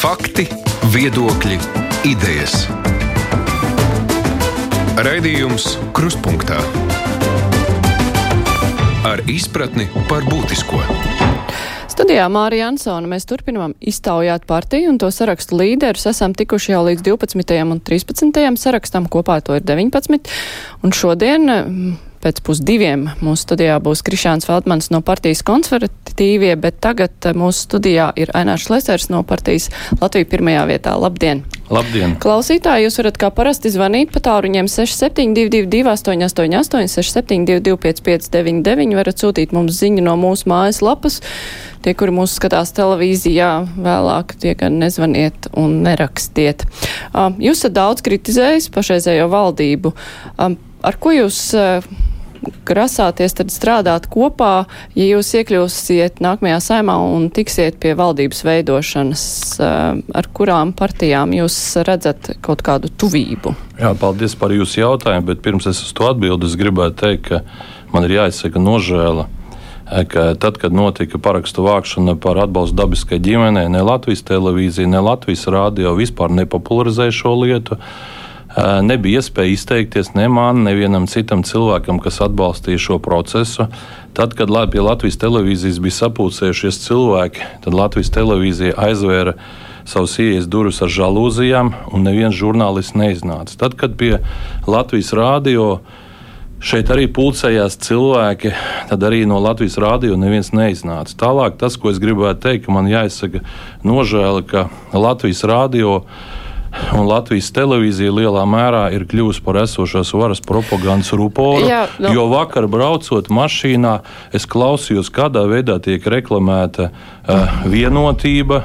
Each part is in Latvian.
Fakti, viedokļi, idejas. Raidījums Kruspunkta ar izpratni par būtisko. Studijā Mārija Ansona mēs turpinām iztaujāt partiju un to sarakstu līderus. Esam tikuši jau līdz 12. un 13. sarakstam, kopā to ir 19. Un šodien pēc pusdiviem mūsu studijā būs Krišāns Feldmans no partijas konservatīvie, bet tagad eh, mūsu studijā ir Ainārs Lesers no partijas Latvija pirmajā vietā. Labdien! Labdien! Klausītāji, jūs varat kā parasti zvanīt pa tāruņiem 6722 888 6722 5599, varat sūtīt mums ziņu no mūsu mājas lapas. Tie, kuri mūs skatās televīzijā, vēlāk tie gan nezvaniet un nerakstiet. Um, jūs esat daudz kritizējis pašreizējo valdību. Um, ar ko jūs uh, grasāties tad strādāt kopā, ja jūs iekļūsiet nākamajā saimā un tiksiet pie valdības veidošanas, eh, ar kurām partijām jūs redzat kaut kādu tuvību? Jā, paldies par jūsu jautājumu, bet pirms es uz to atbildu, es gribētu teikt, ka man ir jāizsaka nožēla. Eh, ka tad, kad notika parakstu vākšana par atbalstu dabiskai ģimenei, ne Latvijas televīzija, ne Latvijas rādio vispār nepopularizēja šo lietu. Nebija iespēja izteikties ne man, ne vienam citam cilvēkam, kas atbalstīja šo procesu. Tad, kad pie Latvijas televīzijas bija sapulcējušies cilvēki, tad Latvijas televīzija aizvēra savus ielas durvis ar žalūzijām, un neviens žurnālists neiznāca. Tad, kad pie Latvijas rādio šeit arī pulcējās cilvēki, tad arī no Latvijas rādio neviens neiznāca. Tālāk tas, ko es gribētu teikt, man jāizsaka nožēla, ka Latvijas rādio Un Latvijas televīzija lielā mērā ir kļuvusi par esošās varas propagandas ruporu. Jā, no. Jo vakar braucot mašīnā, es klausījos, kādā veidā tiek reklamēta uh, vienotība,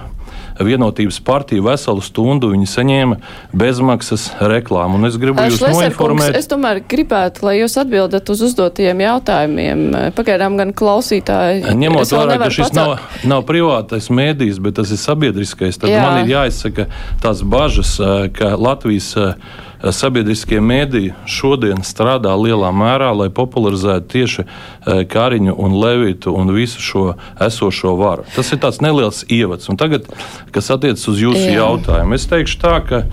vienotības partija veselu stundu viņi saņēma bezmaksas reklāmu. Un es gribu jūs noinformēt. Es tomēr gribētu, lai jūs atbildat uz uzdotajiem jautājumiem. Pagaidām gan klausītāji. Ņemot vērā, ka šis pacelt. nav, nav privātais mēdījis, bet tas ir sabiedriskais, tad Jā. man ir jāizsaka tās bažas, ka Latvijas sabiedriskie mēdīji šodien strādā lielā mērā, lai popularizētu tieši e, Kariņu un Levitu un visu šo esošo varu. Tas ir tāds neliels ievads. Un tagad, kas attiecas uz jūsu Jā. jautājumu, es teikšu tā, ka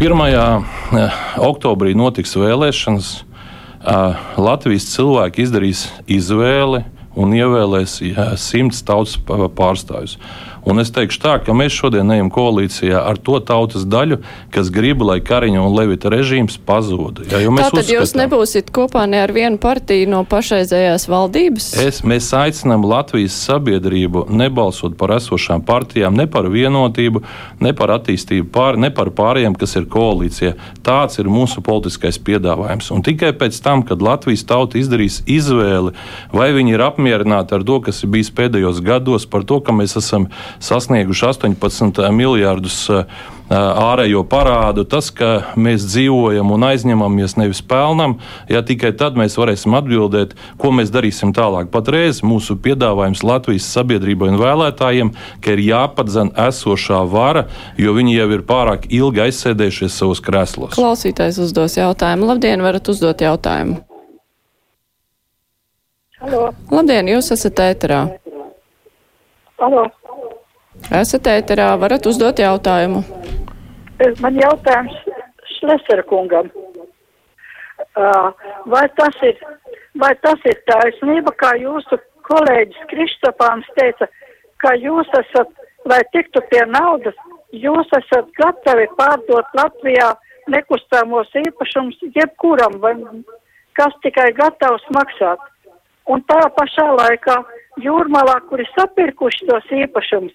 1. E, oktobrī notiks vēlēšanas. E, Latvijas cilvēki izdarīs izvēli un ievēlēs simts tautas pārstāvjus. Un es teikšu tā, ka mēs šodien ejam koalīcijā ar to tautas daļu, kas grib, lai Kariņa un Levita režīms pazuda. Ja, Tātad uzskatām, jūs nebūsiet kopā ne ar vienu partiju no pašreizējās valdības? Es, mēs aicinām Latvijas sabiedrību nebalsot par esošām partijām, ne par vienotību, ne par attīstību, pār, ne par pārējiem, kas ir koalīcijā. Tāds ir mūsu politiskais piedāvājums. Un tikai pēc tam, kad Latvijas tauta izdarīs izvēli, vai viņi ir apmierināti ar to, kas ir bijis pēdējos gados, par to, ka mēs esam sasnieguši 18 miljardus eh, ārējo parādu, tas, ka mēs dzīvojam un aizņemamies nevis pelnam, ja tikai tad mēs varēsim atbildēt, ko mēs darīsim tālāk. Patreiz mūsu piedāvājums Latvijas sabiedrībai un vēlētājiem, ka ir jāpadzen esošā vara, jo viņi jau ir pārāk ilgi aizsēdējušies savos krēslos. Klausītājs uzdos jautājumu. Labdien, varat uzdot jautājumu. Halo. Labdien, jūs esat ēterā. Halo. Esat ēterā, varat uzdot jautājumu. Man jautājums Šlesera kungam. Vai tas ir, vai tas ir taisnība, kā jūsu kolēģis Kristopāns teica, ka jūs esat, lai tiktu pie naudas, jūs esat gatavi pārdot Latvijā nekustamos īpašumus jebkuram, vai kas tikai gatavs maksāt. Un tā pašā laikā jūrmalā, kuri sapirkuši tos īpašumus,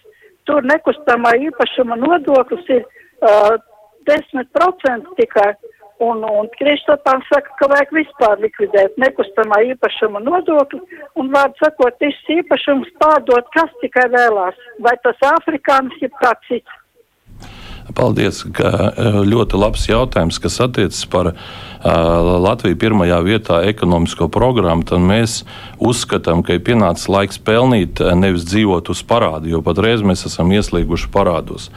tur nekustamā īpašuma nodoklis ir uh, 10% tikai. Un, un Kristopāns saka, ka vajag vispār likvidēt nekustamā īpašuma nodokli un, vārdu sakot, viss īpašums pārdot, kas tikai vēlās. Vai tas afrikānis, jeb kāds cits. Paldies, ka ļoti labs jautājums, kas attiecas par Latviju pirmajā vietā ekonomisko programmu, tad mēs uzskatām, ka ir pienācis laiks pelnīt, nevis dzīvot uz parādu, jo patreiz mēs esam ieslīguši parādos.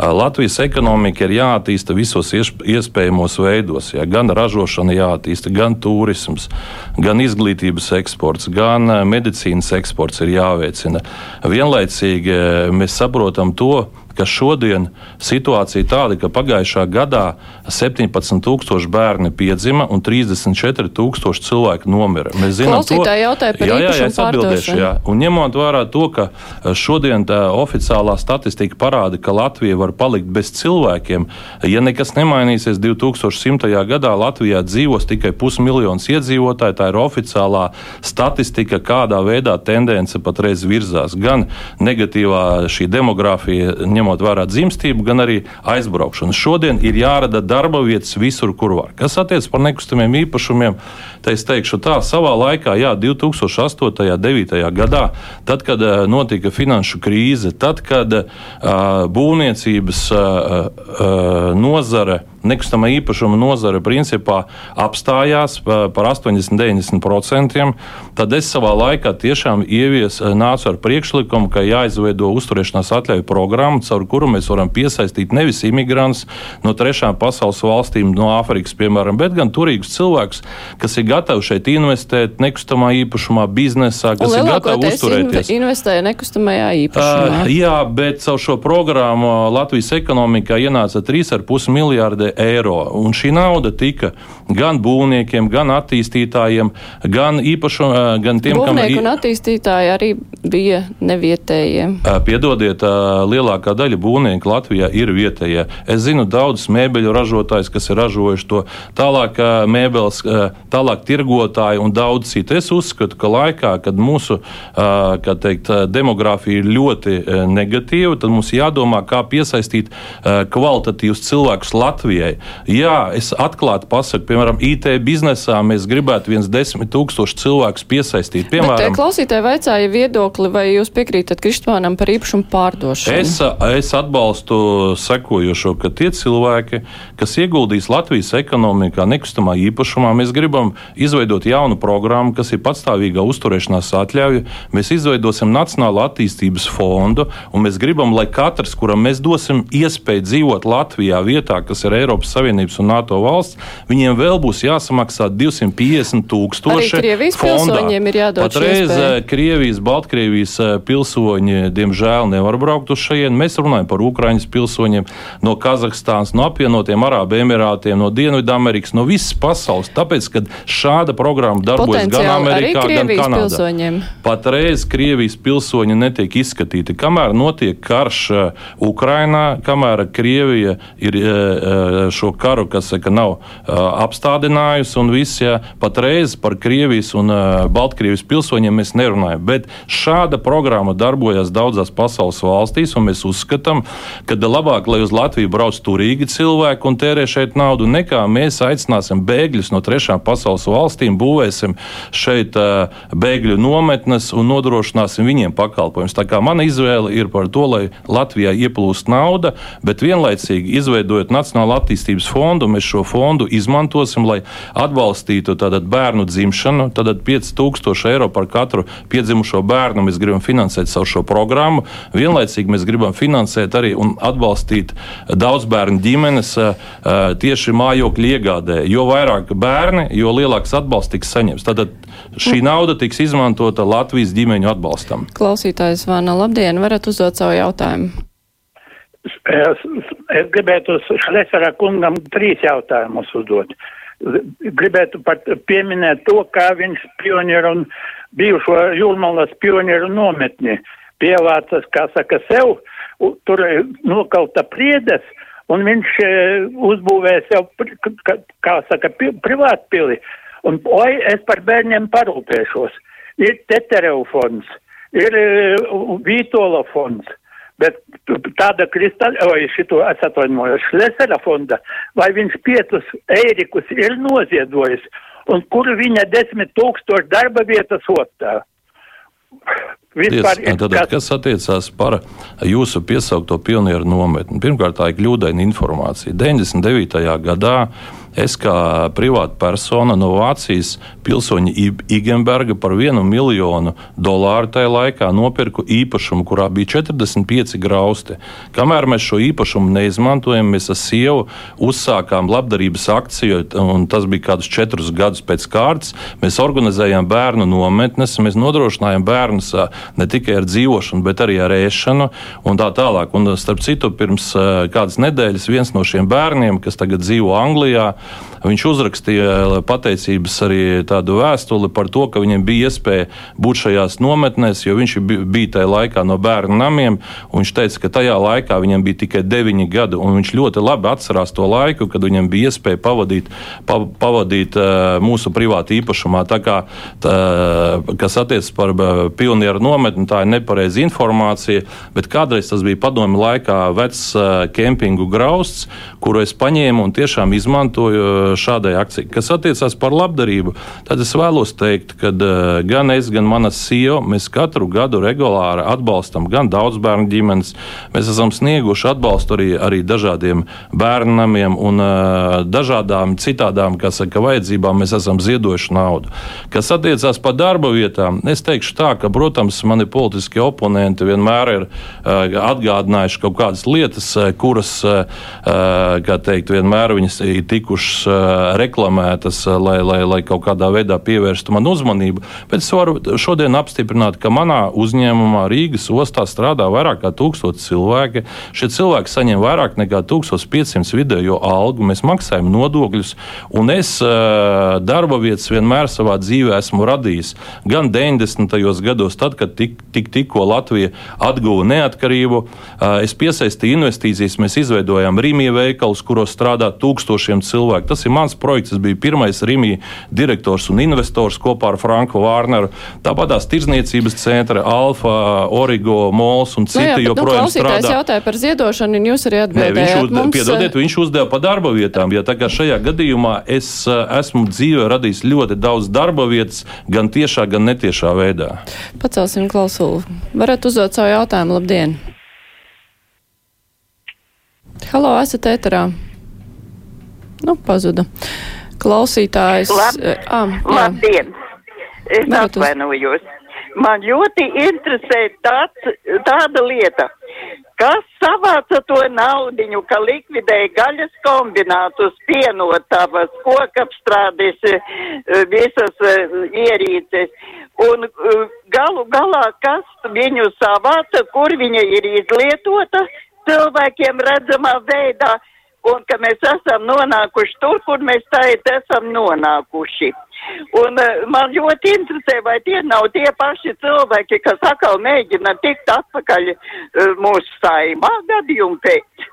Latvijas ekonomika ir jāattīsta visos iespējamos veidos. Ja, gan ražošana jāattīsta, gan turisms, gan izglītības eksports, gan medicīnas eksports ir jāveicina. Vienlaicīgi mēs saprotam to, ka šodien situācija tāda, ka pagājušā gadā 17,000 bērni piedzima un 34,000 cilvēku nomira. Mēs zinām, ka tā jautāja par jā, jā, jā, atbildēšu, jā. Un ņemot vērā to, ka eh, šodien tā oficiālā statistika parāda, ka Latvija var palikt bez cilvēkiem, ja nekas nemainīsies 2100. gadā Latvijā dzīvos tikai pusmiljons iedzīvotāji, tā ir oficiālā statistika, kādā veidā tendence patreiz virzās. Gan negatīvā šī demogrāfija ņemot vērā dzimstību, gan arī aizbraukšanu. Šodien ir jārada darba vietas visur, kur var. Kas attiecas par nekustamiem īpašumiem, tad es teikšu tā, savā laikā, jā, 2008. un 2009. gadā, tad, kad uh, notika finanšu krīze, tad, kad uh, būvniecības uh, uh, nozare nekustamā īpašuma nozare principā apstājās par 80-90%, tad es savā laikā tiešām ievies, nācu ar priekšlikumu, ka jāizveido uzturēšanās atļauju programmu, caur kuru mēs varam piesaistīt nevis imigrantus no trešām pasaules valstīm, no Āfrikas, piemēram, bet gan turīgus cilvēkus, kas ir gatavi šeit investēt nekustamā īpašumā, biznesā, kas ir gatavi uzturēties. Investē nekustamajā īpašumā. Uh, jā, bet caur šo programmu Latvijas ekonomikā ienāca 3,5 miljārdi eiro. Un šī nauda tika gan būvniekiem, gan attīstītājiem, gan īpašu, gan tiem, Būvnieki kam. Būvnieki un attīstītāji arī bija nevietējie. Piedodiet, lielākā daļa būvnieku Latvijā ir vietējie. Es zinu daudzus mēbeļu ražotājus, kas ir ražojuši to tālāk mēbeles, tālāk tirgotāji un daudz citu. Es uzskatu, ka laikā, kad mūsu teikt, demogrāfija ir ļoti negatīva, tad mums jādomā, kā piesaistīt kvalitatīvus cilvēkus Latvijai Latvijai. Jā, es atklāti pasaku, piemēram, IT biznesā mēs gribētu viens desmit tūkstoši cilvēkus piesaistīt. Piemēram, Bet, klausītāji vaicāja viedokli, vai jūs piekrītat Kristvānam par īpašumu pārdošanu? Es, es atbalstu sekojošo, ka tie cilvēki, kas ieguldīs Latvijas ekonomikā nekustamā īpašumā, mēs gribam izveidot jaunu programmu, kas ir patstāvīgā uzturēšanās atļauja. Mēs izveidosim Nacionālo attīstības fondu, un mēs gribam, lai katrs, kuram mēs dosim iespēju dzīvot Latvijā vietā, kas ir Eiropas Eiropas Savienības un NATO valsts, viņiem vēl būs jāsamaksā 250 tūkstoši. Arī Krievijas fondā. pilsoņiem ir jādod Patreiz eh, Krievijas, Baltkrievijas eh, pilsoņi, diemžēl, nevar braukt uz šajien. Mēs runājam par Ukraiņas pilsoņiem no Kazahstānas, no apvienotiem Arābu Emirātiem, no Dienvidamerikas, no visas pasaules. Tāpēc, kad šāda programma darbojas Potenciāli gan Amerikā, gan Kanādā. Pilsoņiem. Patreiz Krievijas pilsoņi netiek izskatīti. Kamēr notiek karš eh, Ukrainā, kamēr Krievija ir šo karu, kas ka nav apstādinājusi, un viss, ja patreiz par Krievijas un Baltkrievijas pilsoņiem mēs nerunājam. Bet šāda programma darbojas daudzās pasaules valstīs, un mēs uzskatām, ka labāk, lai uz Latviju brauc turīgi cilvēki un tērē šeit naudu, nekā mēs aicināsim bēgļus no trešām pasaules valstīm, būvēsim šeit bēgļu nometnes un nodrošināsim viņiem pakalpojumus. Tā kā mana izvēle ir par to, lai Latvijā ieplūst nauda, bet vienlaicīgi izveidojot Nacionālo attīstības fondu. Mēs šo fondu izmantosim, lai atbalstītu tātad, bērnu dzimšanu. Tad 5000 eiro par katru piedzimušo bērnu mēs gribam finansēt savu šo programmu. Vienlaicīgi mēs gribam finansēt arī un atbalstīt daudz bērnu ģimenes tieši mājokļu iegādē. Jo vairāk bērni, jo lielāks atbalsts tiks saņemts. Tad šī nauda tiks izmantota Latvijas ģimeņu atbalstam. Klausītājs Vana, labdien, varat uzdot savu jautājumu. Es, es gribētu Šlesera kungam trīs jautājumus uzdot. Gribētu pat pieminēt to, kā viņš pionieru un bijušo jūrmalas pionieru nometni pievācas, kā saka, sev, tur nokalta priedes, un viņš e, uzbūvēja sev, kā saka, privātpili, un oi, es par bērniem parūpēšos. Ir Tetereu fonds, ir e, Vītola fonds Bet tāda kristāla, vai šito es atvainojos, Šlesera fonda, vai viņš piecus eirikus ir noziedojis, un kur viņa desmit tūkstoši darba vietas otā. Vispār, Ties, tad, kas- kas attiecās par jūsu piesaukto pionieru nometni? Pirmkārt, tā ir kļūdaina informācija. 99. gadā es kā privāta persona no Vācijas pilsoņa Igenberga par vienu miljonu dolāru tajā laikā nopirku īpašumu, kurā bija 45 grausti. Kamēr mēs šo īpašumu neizmantojam, mēs ar sievu uzsākām labdarības akciju, un tas bija kādus četrus gadus pēc kārtas. Mēs organizējām bērnu nometnes, mēs nodrošinājām bērnus ne tikai ar dzīvošanu, bet arī ar ēšanu un tā tālāk. Un, starp citu, pirms kādas nedēļas viens no šiem bērniem, kas tagad dzīvo Anglijā, viņš uzrakstīja pateicības arī tādu vēstuli par to, ka viņiem bija iespēja būt šajās nometnēs, jo viņš bi- bija tajā laikā no bērnu namiem. Viņš teica, ka tajā laikā viņam bija tikai 9 gadi, un viņš ļoti labi atcerās to laiku, kad viņam bija iespēja pavadīt, pa, pavadīt uh, mūsu privātu īpašumā. Tā kā, tā, kas attiecas par ā, pionieru nometni, tā ir nepareiza informācija, bet kādreiz tas bija padomi laikā vecs ā, kempingu grausts, kuru es paņēmu un tiešām izmantoju ā, šādai akcijai. Kas attiecas par labdarību, tad es vēlos teikt, ka ā, gan es, gan mana sieva, mēs katru gadu regulāri atbalstam gan daudz bērnu ģimenes, mēs esam snieguši atbalstu arī, arī dažādiem bērnu namiem un ā, dažādām citādām, saka, vajadzībām mēs esam ziedojuši naudu. Kas attiecās par darba vietām, es teikšu tā, ka, protams, mani politiskie oponenti vienmēr ir atgādinājuši kaut kādas lietas, kuras, kā teikt, vienmēr viņas ir tikušas uh, reklamētas, lai, lai, lai kaut kādā veidā pievērstu man uzmanību. Bet es varu šodien apstiprināt, ka manā uzņēmumā Rīgas ostā strādā vairāk kā tūkstoši cilvēki. Šie cilvēki saņem vairāk nekā 1500 vidējo algu, mēs maksājam nodokļus, un es darba vietas vienmēr savā dzīvē esmu radījis. Gan 90. gados, tad, kad tik, tik, tikko Latvija atguva neatkarību, es piesaistīju investīcijas, mēs izveidojām Rīmija veikalus, kuros strādā tūkstošiem cilvēku. Tas ir mans projekts, es biju pirmais Rīmija direktors un investors kopā ar Franku Vārneru. Tāpat tās tirzniecības centra Alfa, Origo, Mols un Nu citi jā, bet, nu, joprojām klausītājs strādā. jautāja par ziedošanu, un jūs arī Nē, viņš, atbildējāt uz, mums. piedodiet, viņš uzdeva par darba vietām. Ja tā kā šajā gadījumā es uh, esmu dzīvē radījis ļoti daudz darba vietas, gan tiešā, gan netiešā veidā. Pacelsim klausulu. Varat uzdot savu jautājumu. Labdien! Halo, esat ēterā. Nu, pazuda. Klausītājs. Lab- ah. Labdien! Es uz- atvainojos. Man ļoti interesē tāds, tāda lieta, kas savāca to naudiņu, ka likvidēja gaļas kombinātus, pienotavas, kokapstrādes, eh, visas eh, ierīces. Un galu galā, kas viņu savāca, kur viņa ir izlietota cilvēkiem redzamā veidā, un ka mēs esam nonākuši tur, kur mēs tagad esam nonākuši. Un uh, man ļoti interesē, vai tie nav tie paši cilvēki, kas atkal mēģina tikt atpakaļ uh, mūsu saimā gadījumu pēc.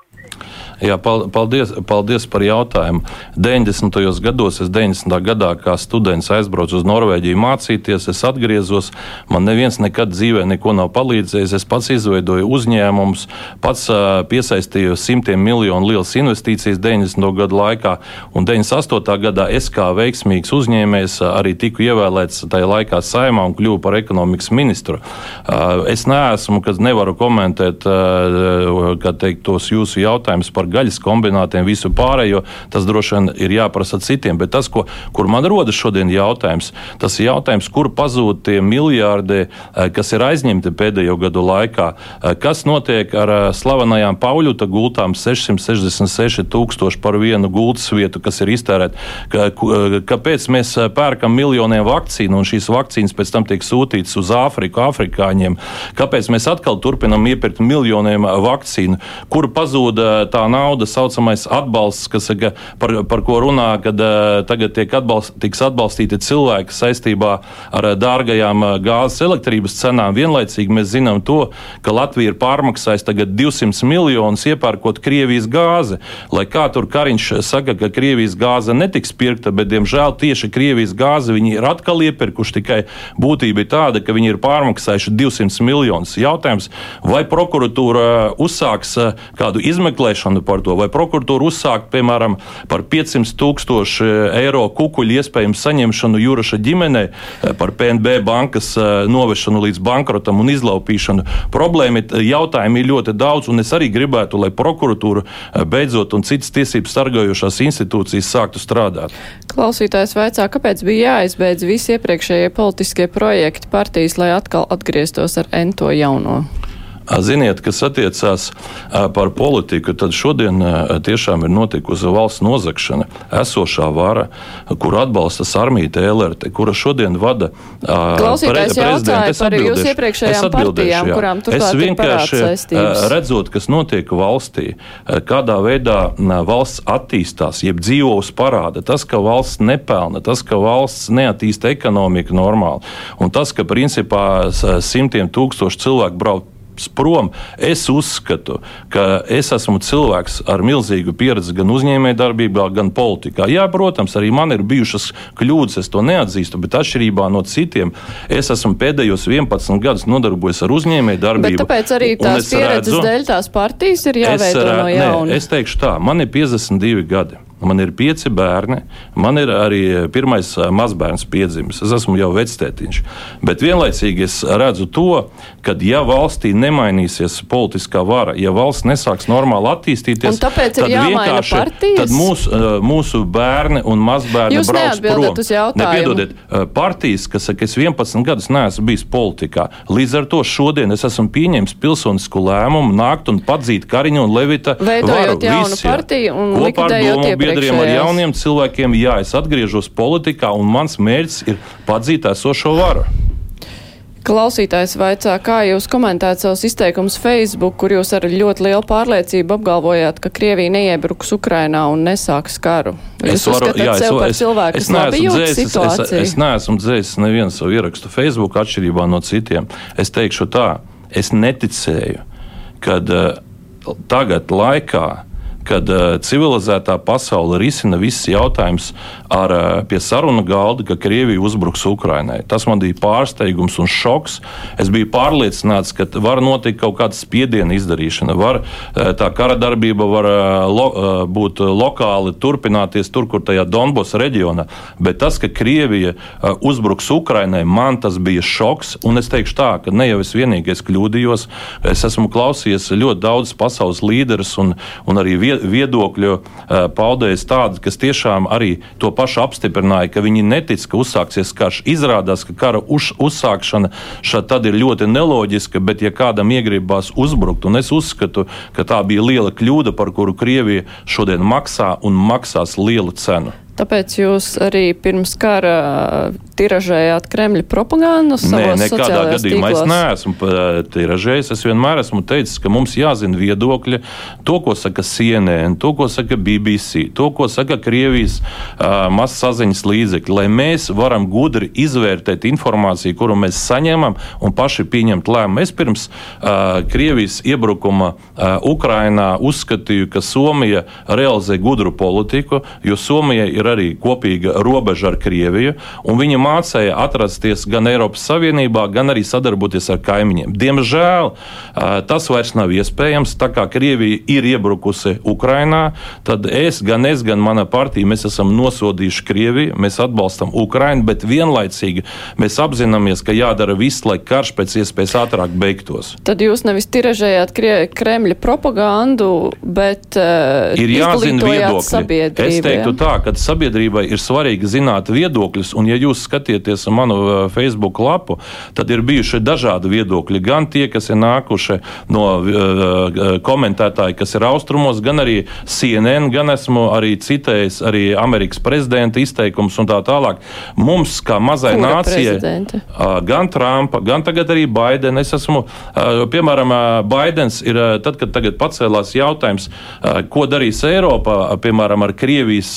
Jā, pal- paldies, paldies par jautājumu. 90. gados, es 90. gadā kā students aizbraucu uz Norvēģiju mācīties, es atgriezos. Man neviens nekad dzīvē neko nav palīdzējis. Es pats izveidoju uzņēmumus, pats uh, piesaistīju simtiem miljonu lielas investīcijas 90. gadu laikā. Un 98. gadā es kā veiksmīgs uzņēmējs arī tiku ievēlēts tajā laikā saimā un kļuvu par ekonomikas ministru. Uh, es neesmu, kas nevaru komentēt, uh, kā teikt, tos jūsu jautājumus par gaļas kombinātiem, visu pārējo. Tas droši vien ir jāprasa citiem. Bet tas, ko, kur man rodas šodien jautājums, tas ir jautājums, kur pazūd tie miljārdi, eh, kas ir aizņemti pēdējo gadu laikā. Eh, Kas notiek ar eh, slavenajām Pauļuta gultām 666 tūkstoši par vienu gultas vietu, kas ir iztērēta? Kāpēc mēs pērkam miljoniem vakcīnu un šīs vakcīnas pēc tam tiek sūtītas uz Āfriku, afrikāņiem? Kāpēc mēs atkal turpinam iepirkt miljoniem vakcīnu? Kur pazūd tā nauda, saucamais atbalsts, kas, eh, par, par ko runā, kad eh, tagad atbalst, tiks atbalstīti cilvēki saistībā ar eh, dārgajām gāzes elektrības cenām? Vienlaicīgi mēs zinām to, ka Latvija ir pārmaksājusi tagad 200 miljonus iepērkot Krievijas gāzi. Lai kā tur Kariņš saka, ka Krievijas gāze netiks pirkta, bet diemžēl tieši Krievijas gāzi viņi ir atkal iepirkuši. Tikai būtība ir tāda, ka viņi ir pārmaksājuši 200 miljonus. Jautājums, vai prokuratūra uzsāks kādu izmeklēšanu par to, vai prokuratūra uzsākt, piemēram, par 500 tūkstošu eiro kukuļu iespējamu saņemšanu Juraša ģimenei, par PNB bankas novešanu līdz bankrotam un izlaupīšanu. Problēma jautājumi ir ļoti daudz, un es arī gribētu, lai prokuratūra beidzot un citas tiesības sargājošās institūcijas sāktu strādāt. Klausītājs vaicā, kāpēc bija jāizbeidz visi iepriekšējie politiskie projekti partijas, lai atkal atgrieztos ar ento jauno? Ziniet, kas attiecās par politiku, tad šodien tiešām ir notikusi valsts nozagšana. Esošā vara, kur atbalstas armija TLRT, kura šodien vada Klausītājs pre, jautāja par jūsu iepriekšējām partijām, jā. kurām turklāt es vienkārši redzot, kas notiek valstī, kādā veidā valsts attīstās, jeb dzīvos parāda, tas, ka valsts nepelna, tas, ka valsts neattīsta ekonomiku normāli, un tas, ka principā simtiem tūkstoši cilvēku brauc prom. Es uzskatu, ka es esmu cilvēks ar milzīgu pieredzi gan uzņēmējdarbībā, gan politikā. Jā, protams, arī man ir bijušas kļūdas, es to neatzīstu, bet atšķirībā no citiem, es esmu pēdējos 11 gadus nodarbojies ar uzņēmējdarbību. Tāpēc arī tās pieredzes redzu, dēļ tās partijas ir jāveido es, no jauna. Nē, es teikšu tā, man ir 52 gadi. Man ir pieci bērni, man ir arī pirmais mazbērns piedzimis. Es esmu jau vectētiņš. Bet vienlaicīgi es redzu to, ka, ja valstī nemainīsies politiskā vara, ja valsts nesāks normāli attīstīties, tad vienkārši tad mūsu, mūsu bērni un mazbērni Jūs brauc prom. Nepiedodiet, partijas, kas saka, es 11 gadus neesmu bijis politikā. Līdz ar to šodien es esmu pieņēmis pilsonisku lēmumu nākt un padzīt Kariņu un Levita Veidojot varu. Visi, partiju un likvidējot iepriekšējās biedriem, ar jauniem cilvēkiem. Jā, es atgriežos politikā, un mans mērķis ir padzīt esošo varu. Klausītājs vaicā, kā jūs komentējat savus izteikumus Facebook, kur jūs ar ļoti lielu pārliecību apgalvojāt, ka Krievija neiebruks Ukrainā un nesāks karu. Jūs es varu, jā, es, par es, cilvēku, kas labi jūt situāciju? Es, es, es neesmu dzēsis nevienu savu ierakstu Facebook atšķirībā no citiem. Es teikšu tā, es neticēju, kad uh, tagad laikā kad uh, civilizētā pasaule risina visus jautājumus ar uh, pie sarunu galda, ka Krievija uzbruks Ukrainai. Tas man bija pārsteigums un šoks. Es biju pārliecināts, ka var notikt kaut kāda spiediena izdarīšana, var uh, tā kara darbība var lo, būt lokāli turpināties tur, kur tajā Donbas reģionā. Bet tas, ka Krievija uzbruks Ukrainai, man tas bija šoks. Un es teikšu tā, ka ne jau es vienīgais kļūdījos. Es esmu klausījies ļoti daudz pasaules līderus un, un arī vietējos viedokļu eh, paudējs tādi, kas tiešām arī to pašu apstiprināja, ka viņi netic, ka uzsāksies karš. Izrādās, ka kara uz, uzsākšana tad ir ļoti neloģiska, bet ja kādam iegribās uzbrukt, un es uzskatu, ka tā bija liela kļūda, par kuru Krievija šodien maksā un maksās lielu cenu. Tāpēc jūs arī pirms kara tiražējāt Kremļa propagandu savos Nē, nekādā gadījumā tīklos. es neesmu tiražējis. Es vienmēr esmu teicis, ka mums jāzina viedokļi, to, ko saka CNN, to, ko saka BBC, to, ko saka Krievijas uh, mazsaziņas līdzekļi, lai mēs varam gudri izvērtēt informāciju, kuru mēs saņemam un paši pieņemt lēmumu. Es pirms uh, Krievijas iebrukuma uh, Ukrainā uzskatīju, ka Somija realizē gudru politiku, jo Somija ir ir arī kopīga robeža ar Krieviju, un viņa mācīja atrasties gan Eiropas Savienībā, gan arī sadarboties ar kaimiņiem. Diemžēl tas vairs nav iespējams, tā kā Krievija ir iebrukusi Ukrainā, tad es, gan es, gan mana partija, mēs esam nosodījuši Krieviju, mēs atbalstam Ukrainu, bet vienlaicīgi mēs apzināmies, ka jādara viss, lai karš pēc iespējas ātrāk beigtos. Tad jūs nevis tiražējāt Kremļa propagandu, bet uh, ir jāzina viedokļi. Es teiktu tā, ka sabiedrība sabiedrībai ir svarīgi zināt viedokļus, un, ja jūs skatieties manu uh, Facebook lapu, tad ir bijuši dažādi viedokļi. Gan tie, kas ir nākuši no uh, uh komentētāji, kas ir austrumos, gan arī CNN, gan esmu arī citējis arī Amerikas prezidenta izteikumus un tā tālāk. Mums, kā mazai Kura nācijai, uh, gan Trumpa, gan tagad arī Baidena, es esmu, uh, piemēram, uh, Baidens ir, tad, kad tagad pacēlās jautājums, ko darīs Eiropa, piemēram, ar Krievijas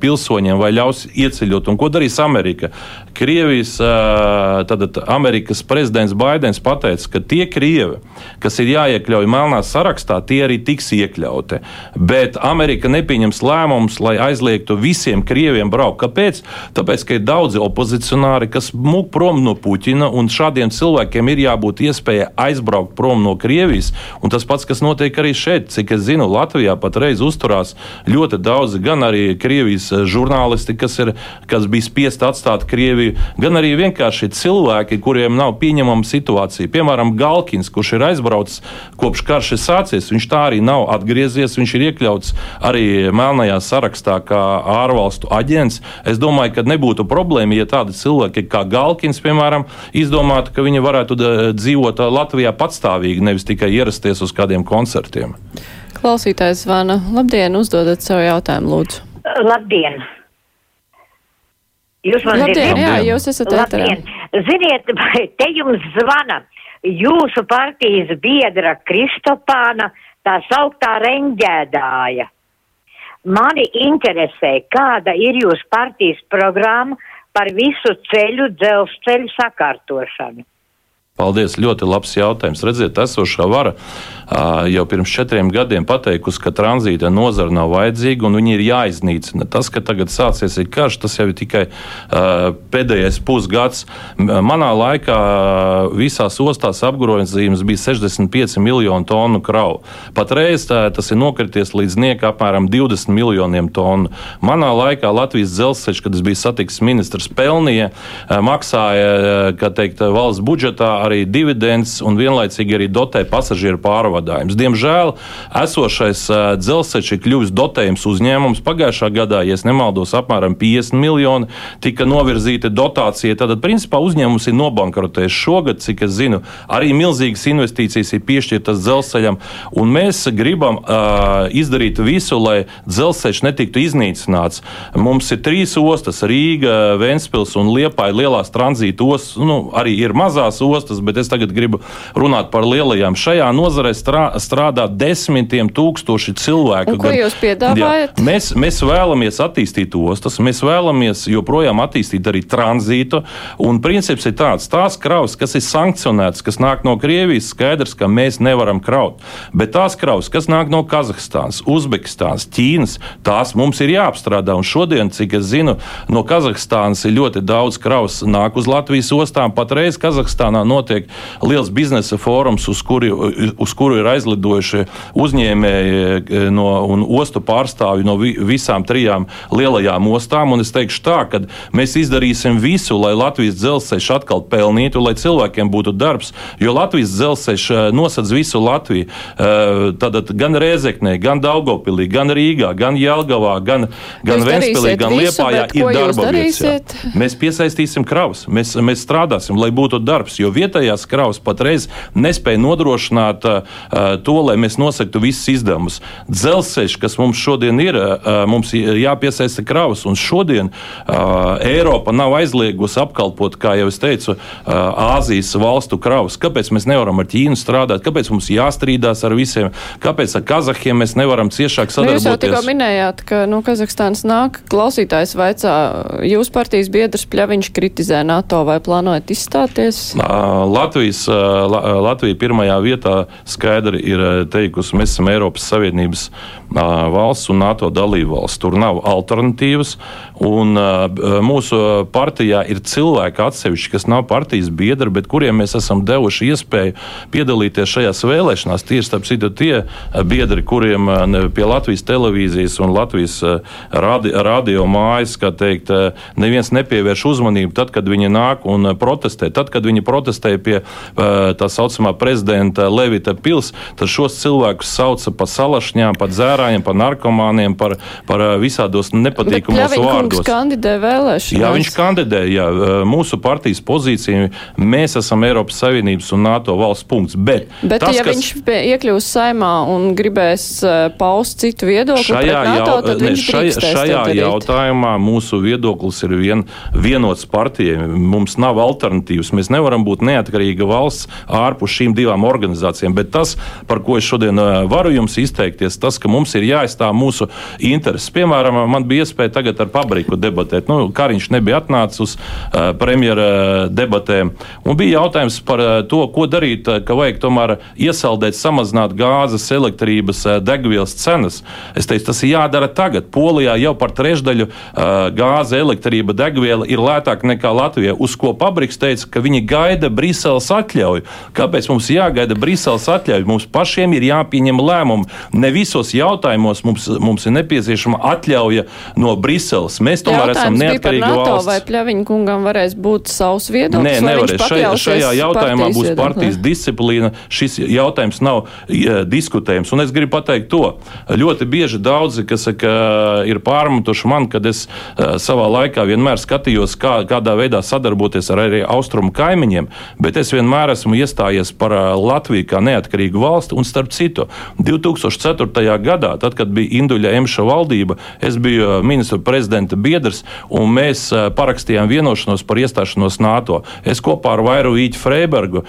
pilsoņiem vai ļaus ieceļot. Un ko darīs Amerika? Krievijas, tad Amerikas prezidents Baidens pateica, ka tie krievi, kas ir jāiekļauj melnā sarakstā, tie arī tiks iekļauti. Bet Amerika nepieņems lēmumus, lai aizliegtu visiem krieviem braukt. Kāpēc? Tāpēc, ka ir daudzi opozicionāri, kas mūk prom no Puķina, un šādiem cilvēkiem ir jābūt iespējai aizbraukt prom no Krievijas. Un tas pats, kas notiek arī šeit, cik es zinu, Latvijā patreiz uzturās ļoti daudzi gan arī Krievijas žurnālisti, kas, ir, kas bija spiest atstāt Krieviju, gan arī vienkārši cilvēki, kuriem nav pieņemama situācija. Piemēram, Galkins, kurš ir aizbraucis kopš karš ir sācies, viņš tā arī nav atgriezies, viņš ir iekļauts arī melnajā sarakstā kā ārvalstu aģents. Es domāju, ka nebūtu problēma, ja tādi cilvēki kā Galkins, piemēram, izdomātu, ka viņi varētu dzīvot Latvijā patstāvīgi, nevis tikai ierasties uz kādiem koncertiem. Klausītājs zvana. Labdien, uzdodat savu jautājumu, lūdzu. Labdien! Jūs man Labdien, dzirdat? jā, jūs esat. Labdien! Ziniet, te jums zvana jūsu partijas biedra Kristopāna, tā sauktā reņģēdāja. Mani interesē, kāda ir jūsu partijas programma par visu ceļu dzelzceļu sakārtošanu. Paldies, ļoti labs jautājums. Redziet, esošā vara jau pirms četriem gadiem pateikusi, ka tranzīta nozara nav vajadzīga un viņi ir jāiznīcina. Tas, ka tagad sācies ir karš, tas jau ir tikai pēdējais pusgads. Manā laikā visās ostās apgrozījums bija 65 miljonu tonu kravu. Patreiz tā, tas ir nokrities līdz nieka apmēram 20 miljoniem tonu. Manā laikā Latvijas dzelzceļš, kad es biju satiksmes ministrs, pelnīja, maksāja, teikt, valsts budžetā arī dividends un vienlaicīgi arī dotē pasažieru pārvadājumus. Diemžēl esošais dzelzceļš ir kļuvis dotējums uzņēmums. Pagājušā gadā, ja nemaldos, apmēram 50 miljoni tika novirzīta dotācija. Tad, principā, uzņēmums ir nobankrotējis šogad, cik es zinu, arī milzīgas investīcijas ir piešķirtas dzelzceļam. Un mēs gribam uh, izdarīt visu, lai dzelzceļš netiktu iznīcināts. Mums ir trīs ostas - Rīga, Ventspils un Liepāja lielās tranzīta ostas. Nu, arī ir mazās ostas, bet es tagad gribu runāt par lielajām. Šajā nozarē strā, strādā desmitiem tūkstoši cilvēku. Un ko jūs piedāvājat? Jā, mēs, mēs vēlamies attīstīt ostas, mēs vēlamies joprojām attīstīt arī tranzītu. Un princips ir tāds, tās kravas, kas ir sankcionētas, kas nāk no Krievijas, skaidrs, ka mēs nevaram kraut. Bet tās kravas, kas nāk no Kazahstānas, Uzbekistānas, Ķīnas, tās mums ir jāapstrādā. Un šodien, cik es zinu, no Kazahstānas ir ļoti daudz kravas nāk uz Latvijas ostām. Patreiz Kazahstānā notiek liels biznesa fórums, uz kuri, uz kuru ir aizlidojuši uzņēmēji e, no, un ostu pārstāvji no vi, visām trijām lielajām ostām. Un es teikšu tā, ka mēs izdarīsim visu, lai Latvijas dzelzceļš atkal pelnītu, lai cilvēkiem būtu darbs, jo Latvijas dzelzceļš e, nosedz visu Latviju. Tātad e, gan Rēzeknē, gan Daugopilī, gan Rīgā, gan Jelgavā, gan, gan Ventspilī, gan Liepājā ir darba vietas. Mēs piesaistīsim kravas, mēs, mēs strādāsim, lai būtu darbs, jo vietējās kravas patreiz nespēja nodrošināt uh, to, lai mēs nosaktu visus izdevumus. Dzelzceļš, kas mums šodien ir, uh, mums jāpiesaista kravas, un šodien uh, Eiropa nav aizliegusi apkalpot, kā jau es teicu, uh, Āzijas valstu kravas. Kāpēc mēs nevaram ar Ķīnu strādāt? Kāpēc mums jāstrīdās ar visiem? Kāpēc ar Kazahiem mēs nevaram ciešāk sadarboties? Nu, jūs jau tikko minējāt, ka no Kazahstānas nāk klausītājs vaicā, jūs partijas biedrs Pļaviņš kritizē NATO vai plānojat izstāties? Latvijas, Latvija pirmajā vietā skaidri ir teikusi, mēs esam Eiropas Savienības valsts un NATO dalībvalsts. Tur nav alternatīvas. Un, mūsu partijā ir cilvēki atsevišķi, kas nav partijas biedri, bet kuriem mēs esam devuši iespēju piedalīties šajās vēlēšanās. Tieši starp citu tie biedri, kuriem pie Latvijas televīzijas un Latvijas radi, radio mājas, kā teikt, neviens nepievērš uzmanību tad, kad viņi nāk un protestē. Tad, kad viņi protestēja pie tā saucamā prezidenta Levita pils, tad šos cilvēkus sauca par salašņām, par dzērājiem, par narkomāniem, par, par visādos nepatīkamos vārdos. Viņš kandidē vēlēšanās. Jā, viņš kandidē. Jā, mūsu partijas pozīcija, mēs esam Eiropas Savienības un NATO valsts punkts. Bet, bet tas, ja kas... viņš iekļūs saimā un gribēs paust citu viedokli šajā, NATO, jau, tad viņš šajā, šajā jautājumā mūsu viedoklis ir vien, vienots partijai. Mums nav alternatīvas. Mēs nevaram būt neatkarīgi neatkarīga valsts ārpus šīm divām organizācijām. Bet tas, par ko es šodien varu jums izteikties, tas, ka mums ir jāaizstāv mūsu intereses. Piemēram, man bija iespēja tagad ar Pabriku debatēt. Nu, Kariņš nebija atnācis uz uh, premjera debatēm. Un bija jautājums par uh, to, ko darīt, ka vajag tomēr iesaldēt, samazināt gāzes, elektrības, uh, degvielas cenas. Es teicu, tas ir jādara tagad. Polijā jau par trešdaļu gāze, elektrība, degviela ir lētāka nekā Latvijā. Uz ko Pabriks teica, ka viņi gaida Briseles atļauju. Kāpēc mums jāgaida Briseles atļauju? Mums pašiem ir jāpieņem lēmumi. Ne visos jautājumos mums, mums ir nepieciešama atļauja no Briseles. Mēs tomēr Jautājums esam neatkarīgi NATO, valsts. Vai Pļaviņa kungam varēs būt savs viedoklis? Nē, nevarēs. Šajā, šajā jautājumā partijas būs partijas disciplīna. Šis jautājums nav ja, diskutējams. Un es gribu pateikt to. Ļoti bieži daudzi, kas saka, ir pārmetuši man, kad es uh, savā laikā vienmēr skatījos, kā, kādā veidā sadarboties ar arī austrumu kaimiņiem, bet es vienmēr esmu iestājies par Latviju kā neatkarīgu valsti. Un starp citu, 2004. gadā, tad, kad bija Induļa Emša valdība, es biju ministru prezidenta biedrs, un mēs parakstījām vienošanos par iestāšanos NATO. Es kopā ar Vairu Vīķu Freibergu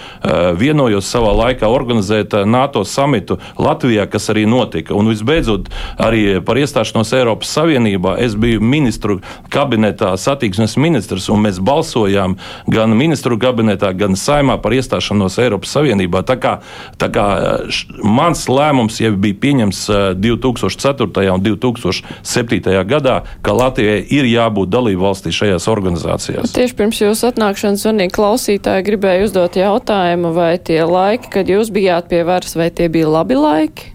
vienojos savā laikā organizēt NATO samitu Latvijā, kas arī notika. Un visbeidzot, arī par iestāšanos Eiropas Savienībā es biju ministru kabinetā satiksmes ministrs, un mēs balsojām gan ministru kabinetā, gan saimā par iestāšanos Eiropas Savienībā. Tā kā, tā kā uh, š, mans lēmums jau bija pieņems uh, 2004. un 2007. gadā, ka Latvijai ir jābūt dalību valstī šajās organizācijās. Tieši pirms jūsu atnākšanas zvanīja klausītāji, gribēja uzdot jautājumu, vai tie laiki, kad jūs bijāt pie varas, vai tie bija labi laiki?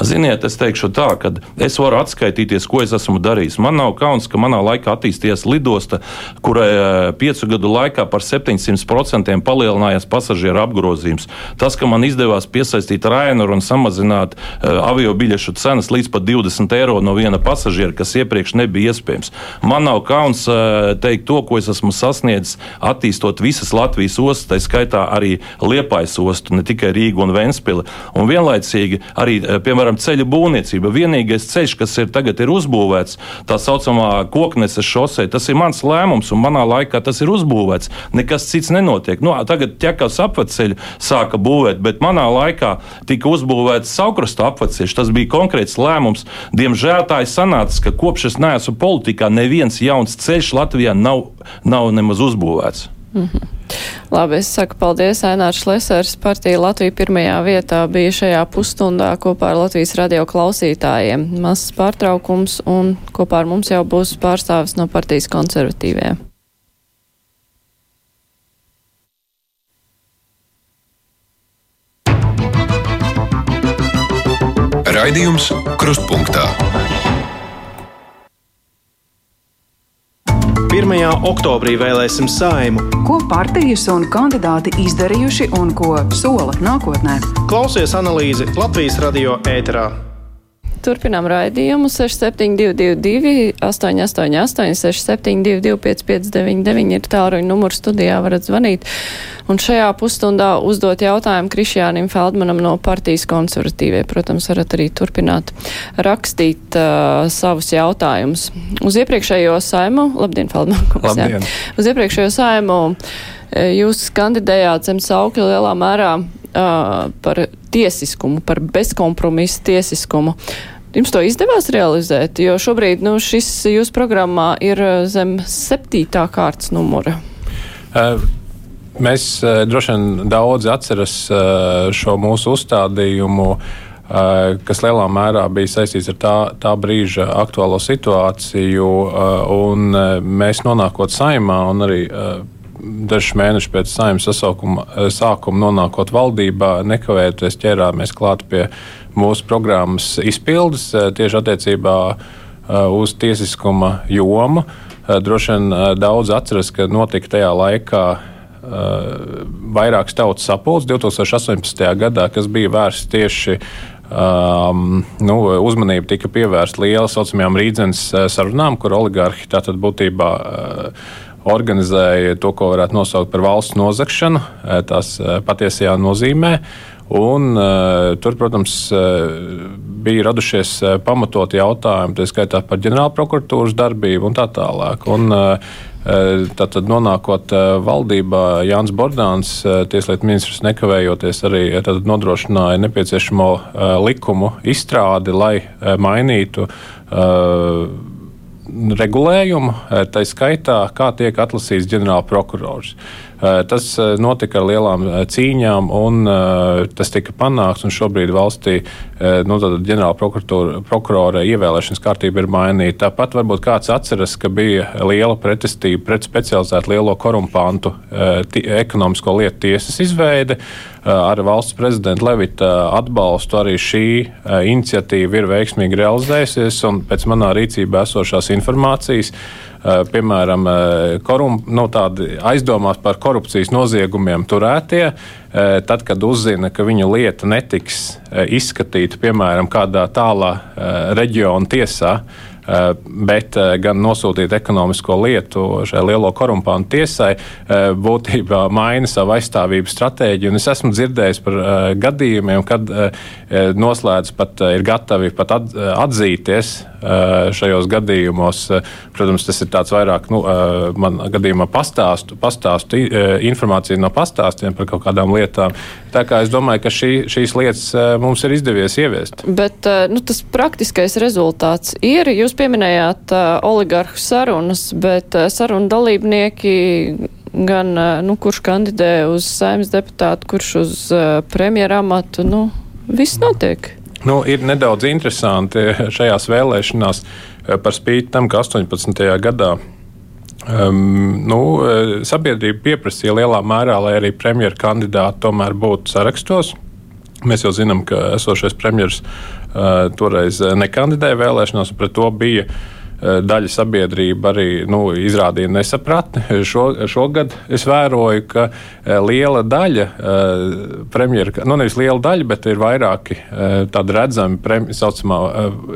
Ziniet, es teikšu tā, ka es varu atskaitīties, ko es esmu darījis. Man nav kauns, ka manā laikā attīstījās lidosta, kurai eh, piecu gadu laikā par 700% palielinājās pasažieru apgrozījums. Tas, ka man izdevās piesaistīt Rainer un samazināt uh, avio biļešu cenas līdz pat 20 eiro no viena pasažiera, kas iepriekš nebija iespējams. Man nav kauns uh, teikt to, ko es esmu sasniedzis, attīstot visas Latvijas ostas, tā skaitā arī Liepājas ostu, ne tikai Rīgu un Ventspili. Un vienlaicīgi arī, uh, piemēram, ceļu būvniecība. Vienīgais ceļš, kas ir tagad ir uzbūvēts, tā saucamā kokneses šosei, tas ir mans lēmums, un manā laikā tas ir uzbūvēts. Nekas cits nenotiek. Nu, tagad ķekas apveceļu sāka būvēt, bet manā laikā tika uzbūvēts saukrasta apveceļš. Tas bija konkrēts lēmums. Diemžēl tā ir sanācis, ka kopš es neesmu politikā, neviens jauns ceļš Latvijā nav, nav nemaz uzbūvēts. Mm -hmm. Labi, es saku paldies. Ainārs Lesers partija Latvija pirmajā vietā bija šajā pusstundā kopā ar Latvijas radio klausītājiem. Mazs pārtraukums un kopā ar mums jau būs pārstāvis no partijas konservatīviem. Raidījums Krustpunktā. 1. oktobrī vēlēsim saimu. Ko partijas un kandidāti izdarījuši un ko sola nākotnē? Klausies analīzi Latvijas radio ēterā. Turpinām raidījumu 6722, 888, 672, 559, ir tāluņa numurs studijā, varat zvanīt. Un šajā pusstundā uzdot jautājumu Krišjānim Feldmanam no partijas konservatīvie. Protams, varat arī turpināt rakstīt uh, savus jautājumus. Uz iepriekšējo saimu, labdien, Feldman, kungs, Labdien. jā. Uz iepriekšējo saimu jūs kandidējāt zem saukļa lielā mērā par tiesiskumu, par bezkompromisu tiesiskumu. Jums to izdevās realizēt, jo šobrīd nu, šis jūsu programmā ir zem septītā kārtas numura. Uh, mēs droši vien daudz atceras šo mūsu uzstādījumu, kas lielā mērā bija saistīts ar tā, tā brīža aktuālo situāciju, mēs nonākot saimā un arī dažus mēnešus pēc saimnes sasaukuma sākuma nonākot valdībā, nekavējoties ķērāmies klāt pie mūsu programmas izpildes tieši attiecībā uz tiesiskuma jomu. Droši vien daudz atceras, ka notika tajā laikā vairākas tautas sapulces 2018. gadā, kas bija vērsts tieši Um, nu, uzmanība tika pievērsta liela saucamajām rīdzenes sarunām, kur oligarhi tātad būtībā uh, organizēja to, ko varētu nosaukt par valsts nozagšanu, tās patiesajā nozīmē. Un, uh, tur, protams, uh, bija radušies uh, pamatoti jautājumi, tā skaitā par ģenerāla prokuratūras darbību un tā tālāk. Un, uh, Tātad, nonākot valdībā, Jānis Bordāns, tieslietu ministrs, nekavējoties arī nodrošināja nepieciešamo likumu izstrādi, lai mainītu regulējumu, tā skaitā, kā tiek atlasīts ģenerālprokurors. Eh, tas eh, notika ar lielām eh, cīņām, un tas tika panākts. Šobrīd valstī nu, ģenerāla prokurora ievēlēšanas kārtība ir mainīta. Tāpat varbūt kāds atceras, ka bija liela pretestība pret specializētu lielo korumpantu ekonomisko lietu tiesas izveidi. Ar valsts prezidenta Levita atbalstu arī šī iniciatīva ir veiksmīgi realizējusies, pēc manā rīcībā esošās informācijas piemēram, eh, korum, nu, aizdomās par korupcijas noziegumiem turētie, eh, tad, kad uzzina, ka viņu lieta netiks izskatīta, piemēram, kādā tālā reģiona tiesā, Eh, bet eh, gan nosūtīt ekonomisko lietu šai lielo korumpantu tiesai, eh, būtībā maina savu aizstāvības stratēģiju. Un es esmu dzirdējis par gadījumiem, kad noslēdz pat ir gatavi pat atzīties šajos gadījumos. Protams, tas ir tāds vairāk, nu, man gadījumā pastāstu, pastāstu informāciju no pastāstiem par kaut kādām lietām. Tā kā es domāju, ka šī, šīs lietas mums ir izdevies ieviest. Bet nu, tas praktiskais rezultāts ir. Jūs pieminējāt uh, oligarhu sarunas, bet uh, sarunu dalībnieki gan, uh, nu, kurš kandidē uz saimnes deputātu, kurš uz uh, premjera amatu, nu, viss notiek. Nu, ir nedaudz interesanti šajās vēlēšanās par spīti tam, ka 18. gadā Um, nu, sabiedrība pieprasīja lielā mērā, lai arī premjeras kandidāti tomēr būtu sarakstos. Mēs jau zinām, ka esošais premjerministrs toreiz nekandidēja vēlēšanās, un pret to bija Eh, daļa sabiedrība arī nu, izrādīja nesapratni. Šo, šogad es vēroju, ka eh, liela daļa eh, premjera, nu nevis liela daļa, bet ir vairāki tādi redzami prem, saucamā,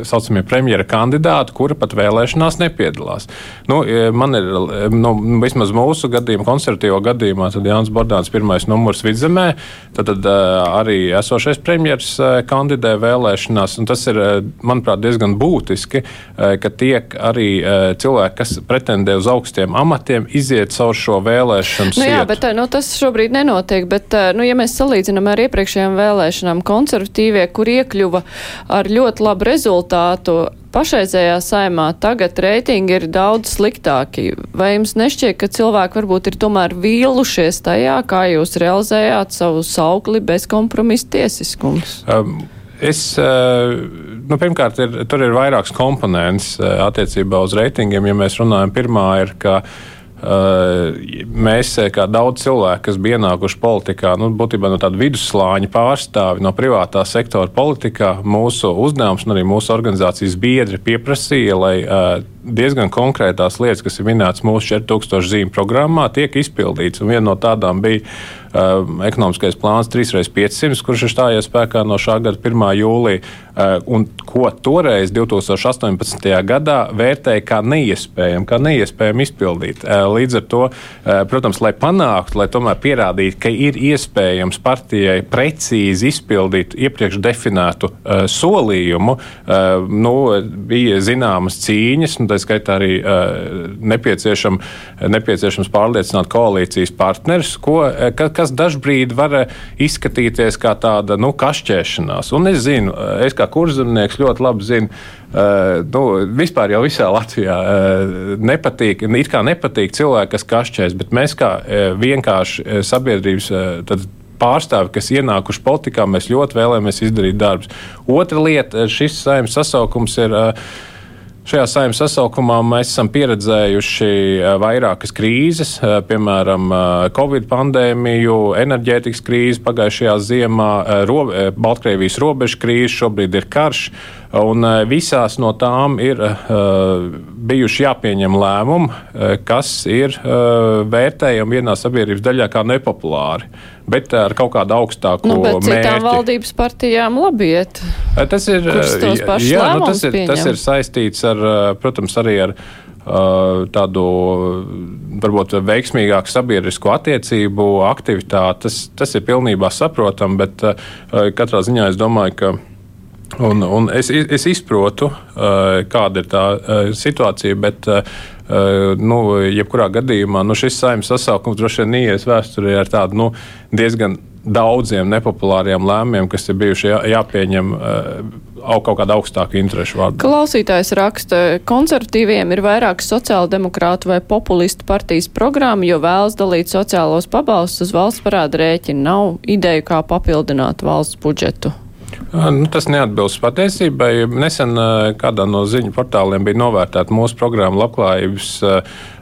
saucamie premjera kandidāti, kuri pat vēlēšanās nepiedalās. Nu, man ir, nu, vismaz mūsu gadījumā, konservatīvo gadījumā, tad Jānis Bordāns pirmais numurs vidzemē, tad, tad arī esošais premjers kandidē vēlēšanās, un tas ir, manuprāt, diezgan būtiski, ka tiek tiek arī uh, cilvēki, kas pretendē uz augstiem amatiem, iziet caur šo vēlēšanu. Nu, jā, bet nu, tas šobrīd nenotiek. Bet, uh, nu, ja mēs salīdzinām ar iepriekšējām vēlēšanām, konservatīvie, kur iekļuva ar ļoti labu rezultātu, pašreizējā saimā tagad reitingi ir daudz sliktāki. Vai jums nešķiet, ka cilvēki varbūt ir tomēr vīlušies tajā, kā jūs realizējāt savu saukli bez kompromisa tiesiskums? Um. Es, eh, nu, pirmkārt, ir, tur ir vairākas komponentes eh, attiecībā uz reitingiem. Ja mēs runājam, pirmā ir, ka eh, mēs, kā daudz cilvēku, kas bija ienākuši politikā, nu, būtībā no tāda vidusslāņa pārstāvi no privātā sektora politikā, mūsu uzdevums un arī mūsu organizācijas biedri pieprasīja, lai diezgan konkrētās lietas, kas ir minētas mūsu 4000 zīmju programmā, tiek izpildītas. Un viena no tādām bija ekonomiskais plāns 3x500, kurš ir stājies spēkā no šā gada 1. jūlija, uh, un ko toreiz 2018. gadā vērtēja kā neiespējamu, kā neiespējamu izpildīt. Uh, līdz ar to, protams, lai panāktu, lai tomēr pierādītu, ka ir iespējams partijai precīzi izpildīt iepriekš definētu solījumu, nu, bija zināmas cīņas, un tā skaitā arī nepieciešam, nepieciešams pārliecināt koalīcijas partnerus, ko, ka, kas dažbrīd var izskatīties kā tāda nu, kašķēšanās. Un es zinu, es kā kurzemnieks ļoti labi zinu, Uh, nu, vispār jau visā Latvijā uh, nepatīk, it kā nepatīk cilvēki, kas kašķēs, bet mēs kā uh, vienkārši sabiedrības pārstāvi, kas ienākuši politikā, mēs ļoti vēlamies izdarīt darbus. Otra lieta, šis saimnes sasaukums ir. Uh, Šajā saimnes sasaukumā mēs esam pieredzējuši eh, vairākas krīzes, eh, piemēram, eh, Covid pandēmiju, enerģētikas krīzi pagājušajā ziemā, Baltkrievijas robežu krīzi, šobrīd ir karš. Un visās no tām ir uh, bijuši jāpieņem lēmumi, kas ir vērtējami vienā sabiedrības daļā kā nepopulāri. Bet ar kaut kādu augstāku nu, mērķi. Citām valdības partijām labi iet. Tas ir, jā, nu, tas ir, tas ir saistīts ar, protams, arī ar tādu varbūt veiksmīgāku sabiedrisko attiecību aktivitāti. Tas, tas ir pilnībā saprotami, bet katrā ziņā es domāju, ka. Un, un es, es izprotu, kāda ir tā situācija, bet nu, jebkurā gadījumā nu, šis saimnes sasaukums droši vien ies vēsturē ar tādu nu, diezgan daudziem nepopulāriem lēmumiem, kas ir bijuši jā, jāpieņem uh, kaut kāda augstāka interešu vārdā. Klausītājs raksta, konservatīviem ir vairāk sociāldemokrātu vai populistu partijas programma, jo vēlas dalīt sociālos pabalstus uz valsts parāda rēķina. Nav ideju, kā papildināt valsts budžetu. Nu, tas neatbilst patiesībai. Nesen kādā no ziņu portāliem bija novērtēta mūsu programma labklājības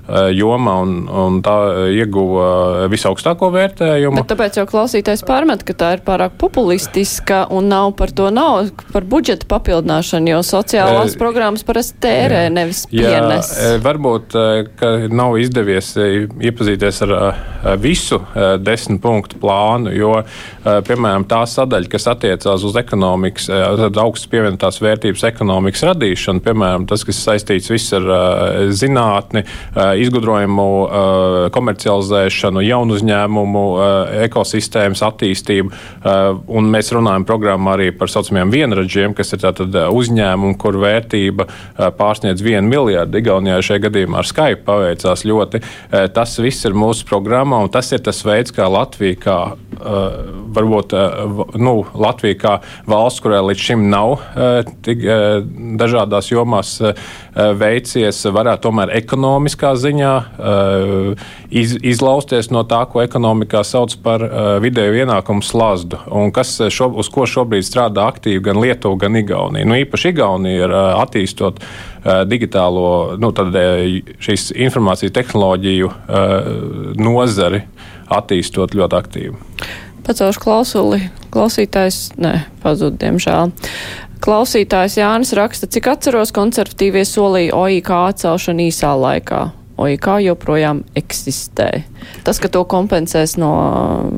jomā, un, un tā ieguva visaugstāko vērtējumu. Bet tāpēc jau klausītājs pārmet, ka tā ir pārāk populistiska un nav par to nav par budžeta papildināšanu, jo sociālās e, programmas parasti tērē, jā, nevis pienes. Jā, eh, varbūt, ka nav izdevies iepazīties ar visu desmit punktu plānu, jo, piemēram, tā sadaļa, kas attiecās uz ekonomikas, augstas pievienotās vērtības ekonomikas radīšanu, piemēram, tas, kas saistīts viss ar zinātni, izgudrojumu eh, komercializēšanu, jaunu uzņēmumu, eh, ekosistēmas attīstību. Eh, un mēs runājam programmā arī par saucamiem vienradžiem, kas ir uzņēmumi, kur vērtība pārsniedz vienu miljardu. Igaunijā šajā gadījumā ar Skype paveicās ļoti. Tas viss ir mūsu programmā, un tas ir tas veids, kā Latvija, kā, varbūt nu, Latvija kā valsts, kurai līdz šim nav tik dažādās jomās veicies, varētu tomēr ekonomiskā ziņā eh, iz, izlausties no tā, ko ekonomikā sauc par eh, vidēju ienākumu slazdu, un kas šo, uz ko šobrīd strādā aktīvi gan Lietuva, gan Igaunija. Nu, īpaši Igaunija ir eh, attīstot digitālo, nu, tad, šīs informācijas tehnoloģiju nozari, attīstot ļoti aktīvi. Pacaušu klausuli. Klausītājs, nē, pazud, diemžēl. Klausītājs Jānis raksta, cik atceros, konservatīvie solīja OIK atcelšanu īsā laikā. OIK joprojām eksistē. Tas, ka to kompensēs no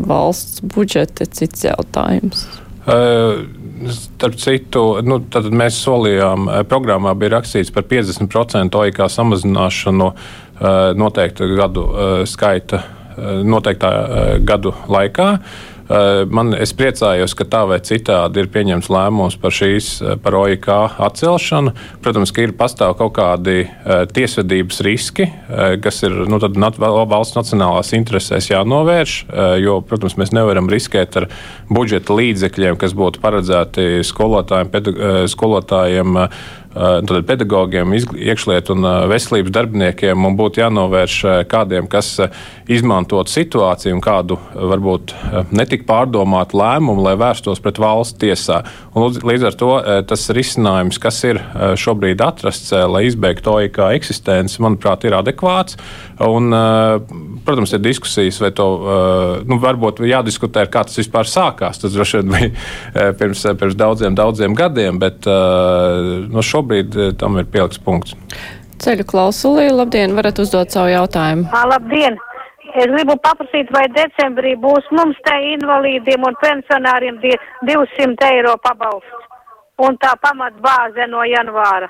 valsts budžeta, ir cits jautājums. Uh, starp citu, nu, mēs solījām, programmā bija rakstīts par 50% OIK samazināšanu uh, noteikta gadu uh, skaita, noteiktā gadu laikā. Eh, man, es priecājos, ka tā vai citādi ir pieņemts lēmums par šīs, eh, par OIK atcelšanu. Protams, ka ir pastāv kaut kādi uh, tiesvedības riski, kas ir nu, nat, valsts nacionālās interesēs jānovērš, jo, protams, mēs nevaram riskēt ar budžeta līdzekļiem, kas būtu paredzēti skolotājiem, pedag, skolotājiem Tad pedagogiem, iekšlietu un veselības darbiniekiem būtu jānovērš kādiem, kas izmantot situāciju un kādu varbūt netik pārdomātu lēmumu, lai vērstos pret valsts tiesā. Un līdz ar to tas risinājums, kas ir šobrīd atrasts, lai izbeigtu OIK eksistenci, manuprāt, ir adekvāts. Un, protams, ir diskusijas, vai to nu, varbūt jādiskutē, kā tas vispār sākās. Tas droši vien bija pirms, pirms daudziem, daudziem gadiem, bet no šobrīd eh, tam ir pielikts punkts. Ceļu klausulī, labdien, varat uzdot savu jautājumu. À, labdien! Es gribu paprasīt, vai decembrī būs mums te invalīdiem un pensionāriem 200 eiro pabalsts un tā pamatbāze no janvāra.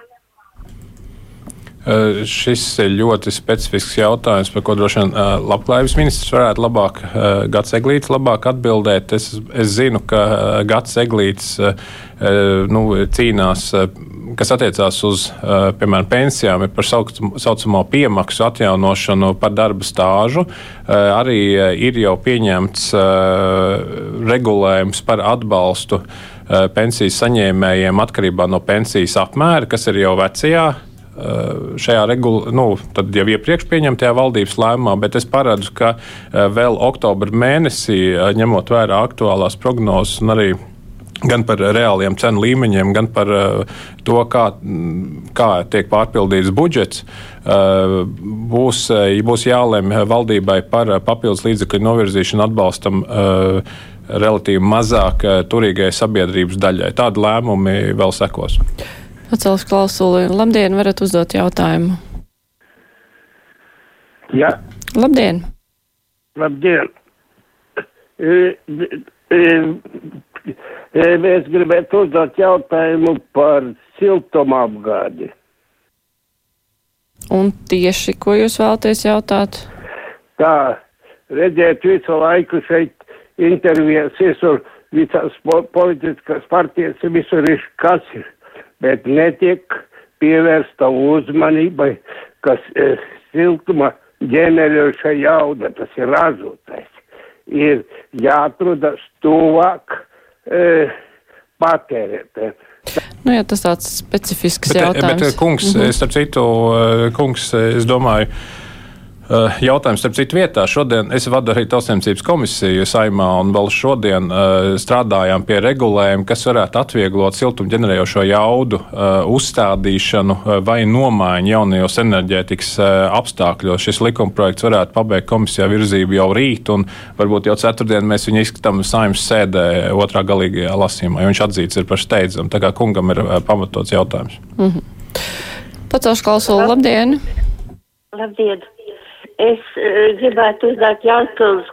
Šis ir ļoti specifisks jautājums, par ko droši vien labklājības ministrs varētu labāk, Gats Eglīts, labāk atbildēt. Es, es zinu, ka Gats Eglīts nu, cīnās kas attiecās uz, piemēram, pensijām, ir par saucamo piemaksu atjaunošanu par darba stāžu. Arī ir jau pieņemts regulējums par atbalstu pensijas saņēmējiem atkarībā no pensijas apmēra, kas ir jau vecajā šajā regula, nu, jau iepriekš pieņemtajā valdības lēmumā, bet es paredzu, ka vēl oktobra mēnesī, ņemot vērā aktuālās prognozes un arī gan par reāliem cenu līmeņiem, gan par to, kā, kā tiek pārpildīts budžets. Būs, būs jālemj valdībai par papildus līdzekļu novirzīšanu atbalstam relatīvi mazāk turīgai sabiedrības daļai. Tādi lēmumi vēl sekos. Pacels klausuli. Labdien, varat uzdot jautājumu. Jā. Labdien. Labdien. E, e, Es gribētu uzdot jautājumu par siltuma apgādi. Un tieši, ko jūs vēlaties jautāt? Tā, redzēt visu laiku šeit intervijas, visur visās po politiskās partijas, visur ir kas ir, bet netiek pievērsta uzmanībai, kas e, siltuma ģenerējuša jauda, tas ir ražotais. Ir jāatrodas tuvāk e, patērētājiem. Nu, jā, tas tāds specifisks bet, jautājums. Bet, kungs, mm -hmm. starp citu, kungs, es domāju, Eh, jautājums, starp citu, vietā. Šodien es vadu arī tautsēmniecības komisiju saimā, un vēl šodien uh, strādājām pie regulējuma, kas varētu atvieglot siltumģenerējošo jaudu uh, uzstādīšanu uh, vai nomaiņu jaunajos enerģētikas apstākļos. Šis likumprojekts varētu pabeigt komisijā virzību jau rīt, un varbūt jau ceturtdien mēs viņu izskatām saimnes sēdē otrā galīgajā lasījumā, jo viņš atzīts ir par steidzamu. Tā kā kungam ir pamatots jautājums. Mm -hmm. Pacaušu klausulu, labdien! Labdien! Es uh, gribētu uzdot Jānskavas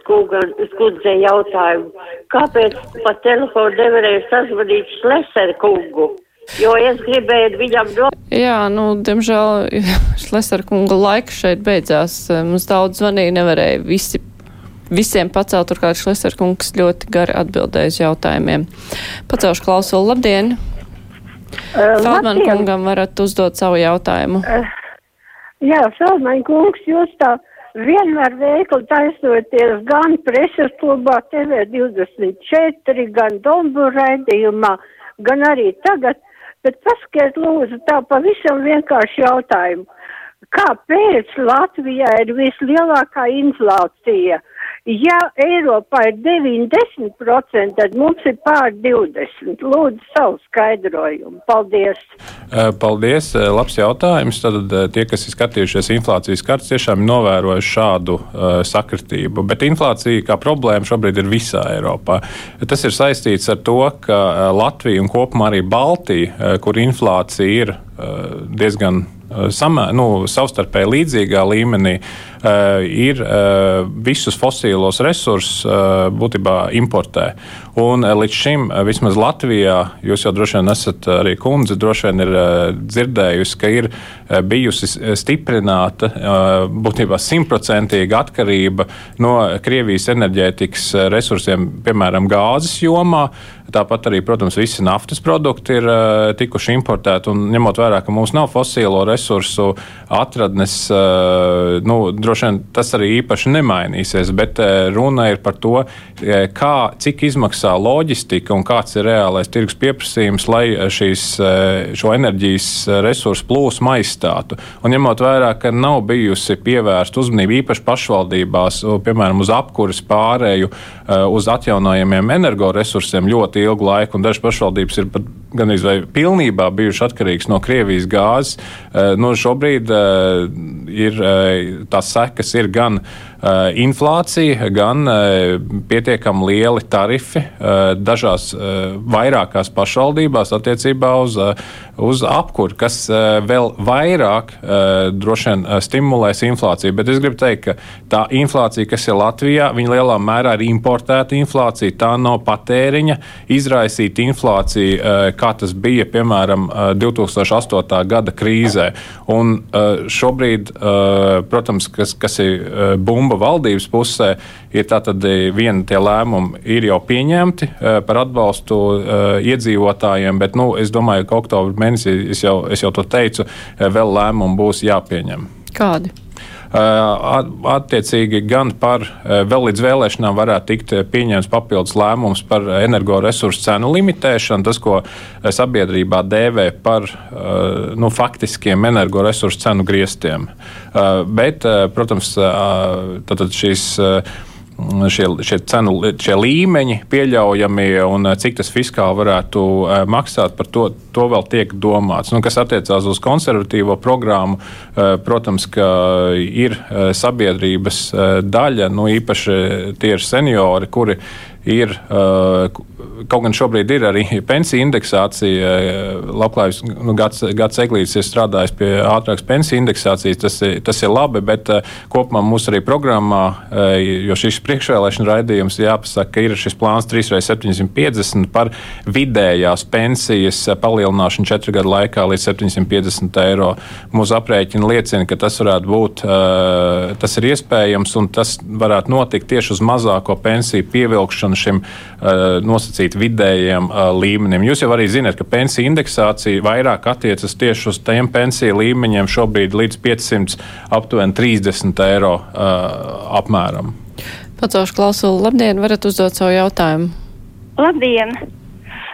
skundzei jautājumu, kāpēc pa telefonu nevarēja sazvanīt Šleseru kungu? Jo es gribēju viņam no. Jā, nu, diemžēl Šlesera kunga laiks šeit beidzās. Mums daudz zvanīja, nevarēja visi, visiem pacelt, turklāt Šlesera kungs ļoti gari atbildēja uz jautājumiem. Pacelšu klausulu, labdien! Uh, Feldman kungam varat uzdot savu jautājumu. Uh, jā, Feldman kungs, jūs tā vienmēr veikli taisoties gan preses klubā TV24, gan dombu raidījumā, gan arī tagad, bet paskiet lūdzu tā pavisam vienkārši jautājumu. Kāpēc Latvijā ir vislielākā inflācija? Ja Eiropā ir 90%, tad mums ir pār 20%. Lūdzu, savu skaidrojumu. Paldies! Paldies! Labs jautājums. Tad tie, kas ir skatījušies inflācijas kartes, tiešām ir novērojuši šādu uh, sakritību. Bet inflācija kā problēma šobrīd ir visā Eiropā. Tas ir saistīts ar to, ka Latvija un kopumā arī Baltija, kur inflācija ir uh, diezgan samā, nu, savstarpēji līdzīgā līmenī, uh, ir uh, visus fosīlos resursus būtībā importē. Un līdz šim, vismaz Latvijā, jūs jau droši vien esat arī kundze, droši vien ir dzirdējusi, ka ir bijusi stiprināta būtībā simtprocentīga atkarība no Krievijas enerģētikas resursiem, piemēram, gāzes jomā. Tāpat arī, protams, visi naftas produkti ir uh, tikuši importēti. Un, ņemot vērā, ka mums nav fosilo resursu atradnes, uh, nu, droši vien tas arī īpaši nemainīsies. Bet uh, runa ir par to, kā, cik izmaksā loģistika un kāds ir reālais tirgus pieprasījums, lai šīs, šo enerģijas resursu plūsmu aizstātu. Un ņemot vērā, ka nav bijusi pievērsta uzmanība īpaši pašvaldībās, piemēram, uz apkuras pārēju, uz atjaunojamiem energoresursiem ļoti ilgu laiku, un dažas pašvaldības ir pat gan vai pilnībā bijušas atkarīgas no Krievijas gāzes. Eh, nu, šobrīd eh, ir eh, tās sekas ir gan inflācija, gan pietiekami lieli tarifi dažās vairākās pašvaldībās attiecībā uz, uz apkuru, kas vēl vairāk droši vien stimulēs inflāciju. Bet es gribu teikt, ka tā inflācija, kas ir Latvijā, viņa lielā mērā ir importēta inflācija. Tā nav patēriņa izraisīta inflācija kā tas bija piemēram 2008. gada krīzē. Un šobrīd, protams, kas, kas ir bumba valdības pusē, ir tātad viena tie lēmumi ir jau pieņemti par atbalstu iedzīvotājiem, bet nu, es domāju, ka oktobra mēnesī, es jau, es jau to teicu, vēl lēmumi būs jāpieņem. Kādi? Attiecīgi, gan par vēl līdz vēlēšanām varētu tikt pieņemts papildus lēmums par energoresursu cenu limitēšanu, tas, ko sabiedrībā dēvē par nu, faktiskiem energoresursu cenu griestiem. Bet, protams, šīs šie, šie cenu šie līmeņi pieļaujami un eh, cik tas fiskāli varētu eh, maksāt, par to, to vēl tiek domāts. Nu, kas attiecās uz konservatīvo programmu, eh, protams, ka ir sabiedrības daļa, nu, īpaši tie ir seniori, kuri ir, kaut gan šobrīd ir arī pensiju indeksācija, labklājības nu, gads, gads eglītis ir strādājis pie ātrākas pensiju indeksācijas, tas ir, tas ir labi, bet kopumā mūsu arī programmā, jo šis priekšvēlēšana raidījums jāpasaka, ka ir šis plāns 3x750 par vidējās pensijas palielināšanu četru gadu laikā līdz 750 eiro. Mūsu aprēķini liecina, ka tas varētu būt, tas ir iespējams un tas varētu notikt tieši uz mazāko pensiju pievilkšanu šim uh, nosacīt vidējiem uh, līmenim. Jūs jau arī zināt, ka pensiju indeksācija vairāk attiecas tieši uz tiem pensiju līmeņiem šobrīd līdz 500 aptuveni 30 eiro uh, apmēram. Pacaušu klausulu, labdien, varat uzdot savu jautājumu. Labdien!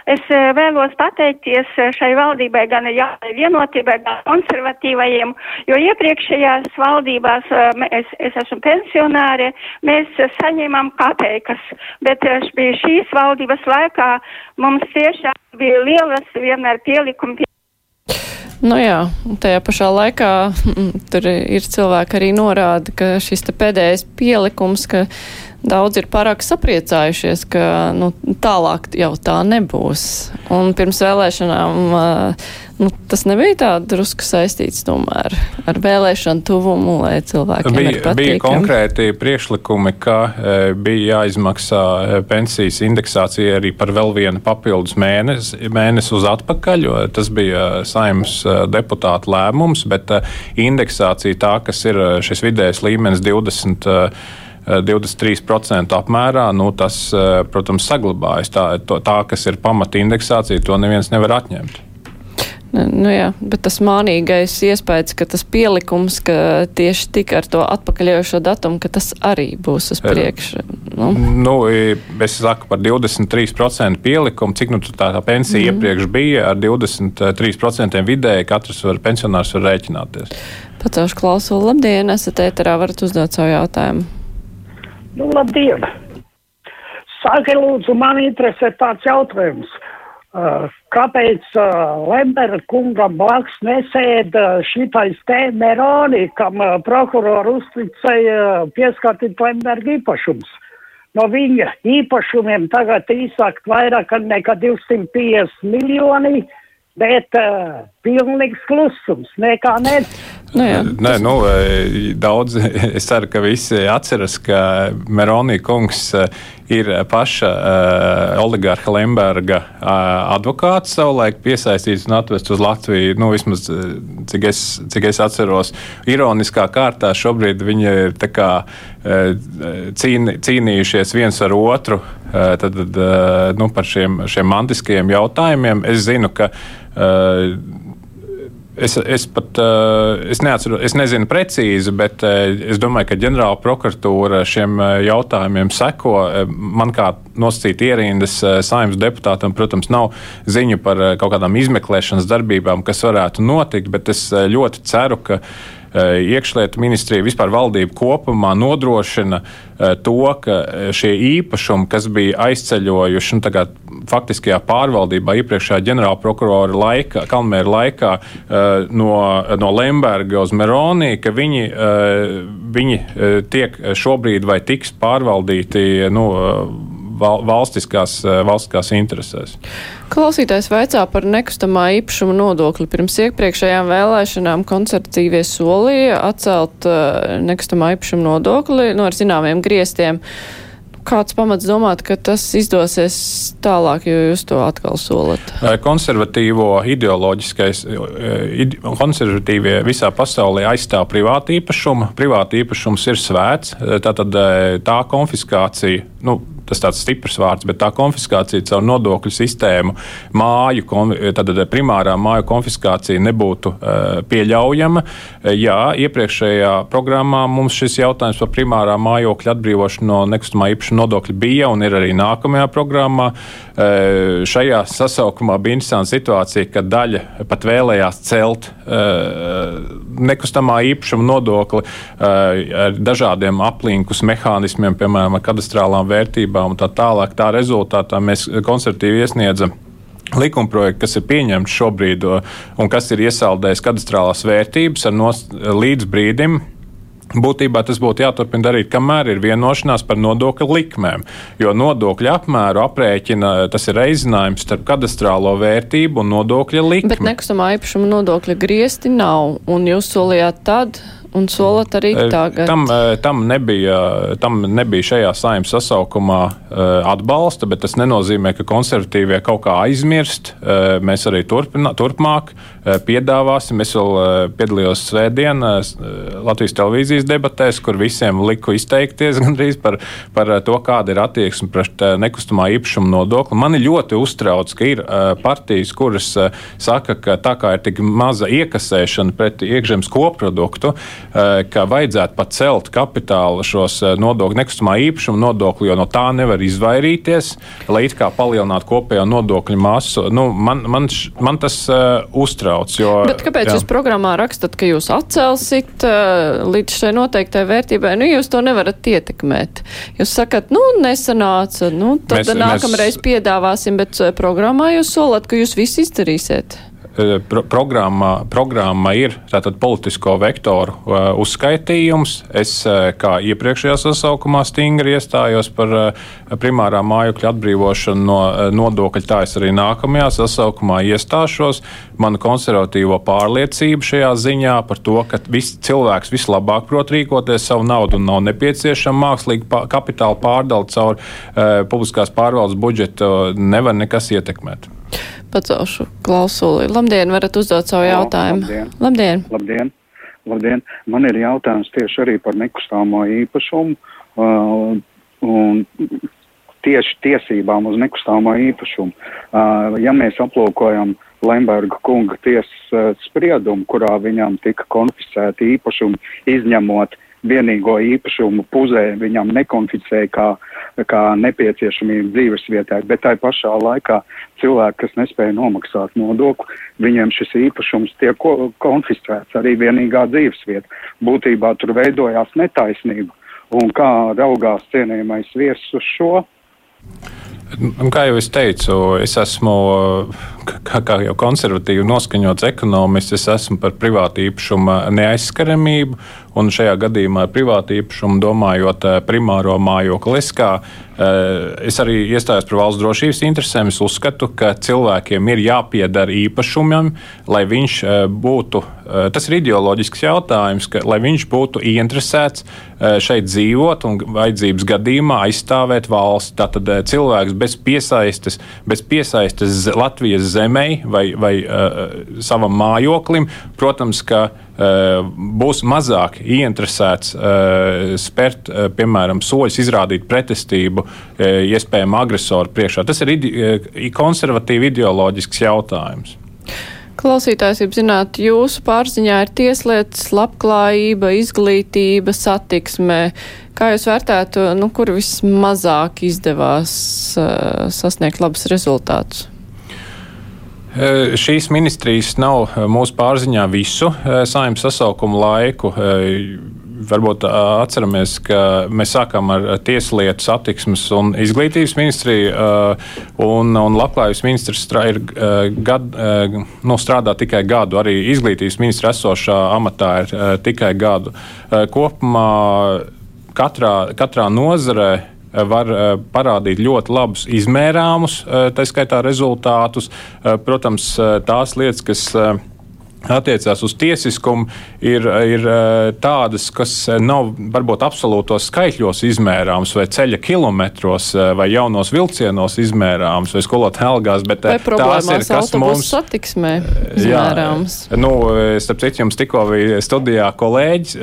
Es eh, vēlos pateikties eh, šai valdībai, gan jaunai vienotībai, gan konservatīvajiem, jo iepriekšējās valdībās eh, es, es esmu pensionāre, mēs saņēmām kapeikas, bet bija šīs valdības laikā mums tiešām bija lielas vienmēr pielikumi. Nu jā, tajā pašā laikā mm, tur ir cilvēki arī norāda, ka šis pēdējais pielikums, ka daudz ir pārāk sapriecājušies, ka nu, tālāk jau tā nebūs. Un pirms vēlēšanām nu, tas nebija tā drusku saistīts tomēr ar vēlēšanu tuvumu, lai cilvēkiem bija, bija konkrēti priekšlikumi, ka bija jāizmaksā pensijas indeksācija arī par vēl vienu papildus mēnesi, mēnesi uz atpakaļ, jo tas bija saimnes deputāta lēmums, bet indeksācija tā, kas ir šis vidējais līmenis 20. 23% apmērā, nu, tas, eh, protams, saglabājas. Tā, to, tā, kas ir pamata indeksācija, to neviens nevar atņemt. Nu jā, bet tas mānīgais iespējas, ka tas pielikums, ka tieši tik ar to atpakaļējošo datumu, ka tas arī būs uz priekšu. Nu. Nu, es saku par 23% pielikumu, cik nu tā, tā pensija mm. iepriekš bija, ar 23% vidēji katrs var, pensionārs var rēķināties. Pacaušu klausulu, labdien, esat ēterā, varat uzdot savu jautājumu. Nu, labdien! Saki, lūdzu, man interesē tāds jautājums. Uh, kāpēc uh, Lembera kungam blakus nesēda šitais te Meroni, kam uh, prokuroru uzticēja pieskatīt Lemberga īpašums? No viņa īpašumiem tagad īsākt vairāk nekā 250 miljoni, bet uh, pilnīgs klusums, nekā ne. Nu, jā, Nē, nu, daudz, es ceru, ka visi atceras, ka Meronija kungs ir paša uh, oligarha Lemberga uh, advokāts savulaik piesaistīts un atvests uz Latviju. Nu, vismaz, cik es, cik es atceros, ironiskā kārtā šobrīd viņi ir kā, uh, cīn, cīnījušies viens ar otru uh, tad, uh, nu, par šiem, šiem mantiskajiem jautājumiem. Es zinu, ka uh, Es, es pat es neatceru, es nezinu precīzi, bet es domāju, ka ģenerāla prokuratūra šiem jautājumiem seko. Man kā nosacīt ierindas saimnes deputātam, protams, nav ziņu par kaut kādām izmeklēšanas darbībām, kas varētu notikt, bet es ļoti ceru, ka Eh, iekšlietu ministrija, vispār valdība kopumā nodrošina eh, to, ka eh, šie īpašumi, kas bija aizceļojuši nu, faktiskajā pārvaldībā iepriekšējā ģenerāla prokurora laikā, Kalmēra laikā no, no Lemberga uz Meroni, ka viņi, viņi tiek šobrīd vai tiks pārvaldīti. Nu, valstiskās, eh, valstiskās interesēs. Klausītājs vaicā par nekustamā īpašuma nodokli. Pirms iepriekšējām vēlēšanām konservatīvie solīja atcelt uh, nekustamā īpašuma nodokli no ar zināmiem griestiem. Kāds pamats domāt, ka tas izdosies tālāk, jo jūs to atkal solat? Eh, konservatīvo ideoloģiskais, ide, konservatīvie visā pasaulē aizstāv privātu īpašumu. Privāta īpašums ir svēts, tātad tā konfiskācija, nu, tas tāds stiprs vārds, bet tā konfiskācija caur nodokļu sistēmu, māju, tad primārā māju konfiskācija nebūtu uh, pieļaujama. Jā, iepriekšējā programmā mums šis jautājums par primārā mājokļa atbrīvošanu no nekustamā īpašuma nodokļa bija un ir arī nākamajā programmā. Šajā sasaukumā bija interesanta situācija, ka daļa pat vēlējās celt nekustamā īpašuma nodokli ar dažādiem aplinkus mehānismiem, piemēram, ar kadastrālām vērtībām valdībām un tā tālāk. Tā rezultātā mēs konservatīvi iesniedzam likumprojektu, kas ir pieņemts šobrīd un kas ir iesaldējis kadastrālās vērtības nos, līdz brīdim, Būtībā tas būtu jāturpina darīt, kamēr ir vienošanās par nodokļu likmēm. Jo nodokļu apmēru aprēķina tas ir reizinājums starp kadastrālo vērtību un nodokļa likmi. Bet nekustamā īpašuma nodokļa griesti nav, un jūs solījāt tad un solat arī Eh, tagad. Tam, eh, tam, nebija, tam nebija šajā saimnes sasaukumā eh, atbalsta, bet tas nenozīmē, ka konservatīvie kaut kā aizmirst. Mēs arī turpina, turpmāk piedāvāsim. Es vēl piedalījos svētdien Latvijas televīzijas debatēs, kur visiem liku izteikties gandrīz par, par to, kāda ir attieksme pret nekustamā īpašuma nodokli. Mani ļoti uztrauc, ka ir partijas, kuras saka, ka tā kā ir tik maza iekasēšana pret iekšzemes koproduktu, ka vajadzētu pat celt kapitāla šos eh, nodokļu, nekustamā īpašuma nodokli, jo no tā nevar izvairīties, lai it kā palielinātu kopējo nodokļu masu. Nu, man, man, man tas uh, uztrauc. Jo, Bet kāpēc jā. jūs programmā rakstat, ka jūs atcelsit uh, līdz šai noteiktai vērtībai? Nu, jūs to nevarat ietekmēt. Jūs sakat, nu, nesanāca, nu, tad Mēs- nākamreiz mēs- piedāvāsim, bet programmā jūs solat, ka jūs visu izdarīsiet. Eh, Pro programma, programma ir tātad politisko vektoru uh, uzskaitījums. Es, uh, kā iepriekšējā sasaukumā, stingri iestājos par uh, primārā mājokļa atbrīvošanu no nodokļa. Tā es arī nākamajā sasaukumā iestāšos. Mana konservatīvo pārliecība šajā ziņā par to, ka viss cilvēks vislabāk prot rīkoties savu naudu un nav nepieciešama mākslīga kapitāla pārdala caur publiskās pārvaldes budžetu, nevar nekas ietekmēt. Pacelšu klausuli. Labdien, varat uzdot savu jautājumu. labdien. Labdien. Labdien! Labdien! Man ir jautājums tieši arī par nekustāmo īpašumu uh, un tieši tiesībām uz nekustāmo īpašumu. Uh, ja mēs aplūkojam Lemberga kunga tiesas uh, spriedumu, kurā viņam tika konfiscēti īpašumi, izņemot vienīgo īpašumu puzē, viņam nekonfiscēja kā, kā nepieciešamību dzīves vietā, bet tai pašā laikā cilvēki, kas nespēja nomaksāt nodokli, viņiem šis īpašums tiek ko- konfiscēts arī vienīgā dzīves vieta. Būtībā tur veidojās netaisnība. Un kā raugās cienījamais viesis uz šo? Un Kā jau es teicu, es esmu kā, kā jau konservatīvi noskaņots ekonomists, es esmu par privātu īpašumu neaizskaramību. Un šajā gadījumā ar privātu īpašumu domājot eh, primāro mājokli. Es, kā, eh, es arī iestājos par valsts drošības interesēm. Es uzskatu, ka cilvēkiem ir jāpiedara īpašumam, lai viņš eh, būtu. Tas ir ideoloģisks jautājums, ka, lai viņš būtu ieinteresēts šeit dzīvot un vajadzības gadījumā aizstāvēt valsts. Tātad cilvēks bez piesaistes, bez piesaistes Latvijas zemē vai, vai uh, savam mājoklim, protams, ka uh, būs mazāk ieinteresēts uh, spērt, uh, piemēram, soļus, izrādīt pretestību uh, iespējamam agresoru priekšā. Tas ir ide uh, konservatīvi ideoloģisks jautājums. Klausītājs, jau zināt, jūsu pārziņā ir tieslietas, labklājība, izglītība, satiksme. Kā jūs vērtētu, nu, kur vismazāk izdevās uh, sasniegt labus rezultātus? Šīs ministrijas nav mūsu pārziņā visu saimnes sasaukumu laiku. Varbūt atceramies, ka mēs sākām ar tieslietu, satiksmes un izglītības ministriju, un, un labklājības ministrs ir, gad, nu, strādā tikai gadu. Arī izglītības ministra esošā amatā ir tikai gadu. Kopumā katrā, katrā nozarē var eh, parādīt ļoti labus izmērāmus, eh, tā skaitā rezultātus. Eh, Protams, eh, tās lietas, kas eh, attiecās uz tiesiskumu, ir, ir eh, tādas, kas eh, nav varbūt absolūtos skaitļos izmērāmas, vai ceļa kilometros, eh, vai jaunos vilcienos izmērāmas, vai skolotāju algās, bet Vai tās ir, kas mums satiksmē izmērāms? Nu, starp citu, jums tikko bija studijā kolēģis,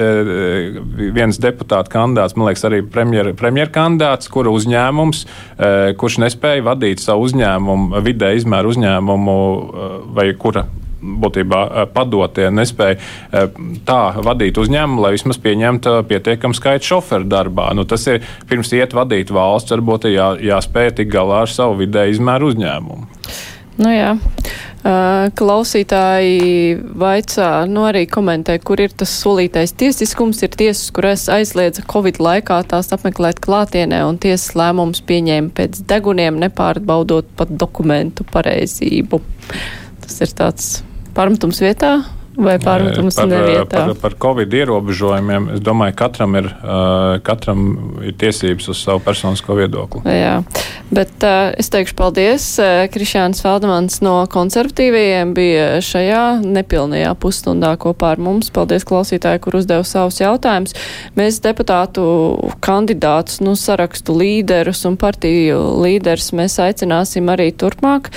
viens deputāta kandidāts, man liekas, arī premjera premjer kandidāts, kura uzņēmums, kurš nespēja vadīt savu uzņēmumu, vidē izmēru uzņēmumu, vai kura būtībā eh, padotie nespēja eh, tā vadīt uzņēmumu, lai vismaz pieņemtu pietiekamu skaitu šoferu darbā. Nu, tas ir pirms iet vadīt valsts, varbūt jā, jāspēj tik galā ar savu vidē izmēru uzņēmumu. Nu jā. Klausītāji vaicā, nu arī komentē, kur ir tas solītais tiesiskums. Ir tiesas, kuras aizliedza Covid laikā tās apmeklēt klātienē, un tiesas lēmums pieņēma pēc deguniem, nepārbaudot pat dokumentu pareizību. Tas ir tāds pārmetums vietā. Vai pārmetums par, nevietā? par, par Covid ierobežojumiem. Es domāju, katram ir, uh, katram ir tiesības uz savu personisko viedokli. Jā, bet uh, es teikšu paldies. Krišāns Feldmans no konservatīvajiem bija šajā nepilnajā pusstundā kopā ar mums. Paldies klausītāji, kur uzdeva savus jautājumus. Mēs deputātu kandidātus, nu, sarakstu līderus un partiju līderus mēs aicināsim arī turpmāk.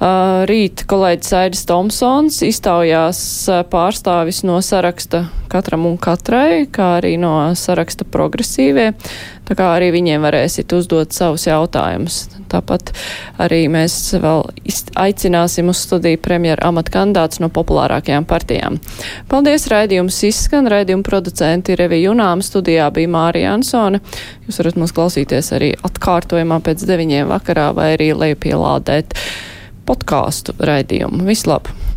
Rīt kolēģis Aidis Tomsons iztaujās pārstāvis no saraksta katram un katrai, kā arī no saraksta progresīvie. Tā kā arī viņiem varēsit uzdot savus jautājumus. Tāpat arī mēs vēl aicināsim uz studiju premjera amata kandidātus no populārākajām partijām. Paldies, raidījums izskan, raidījuma producenti Revi Junām, studijā bija Mārija Ansone. Jūs varat mūs klausīties arī atkārtojumā pēc deviņiem vakarā vai arī lejupielādēt podkāstu raidījumu. Vislabāk!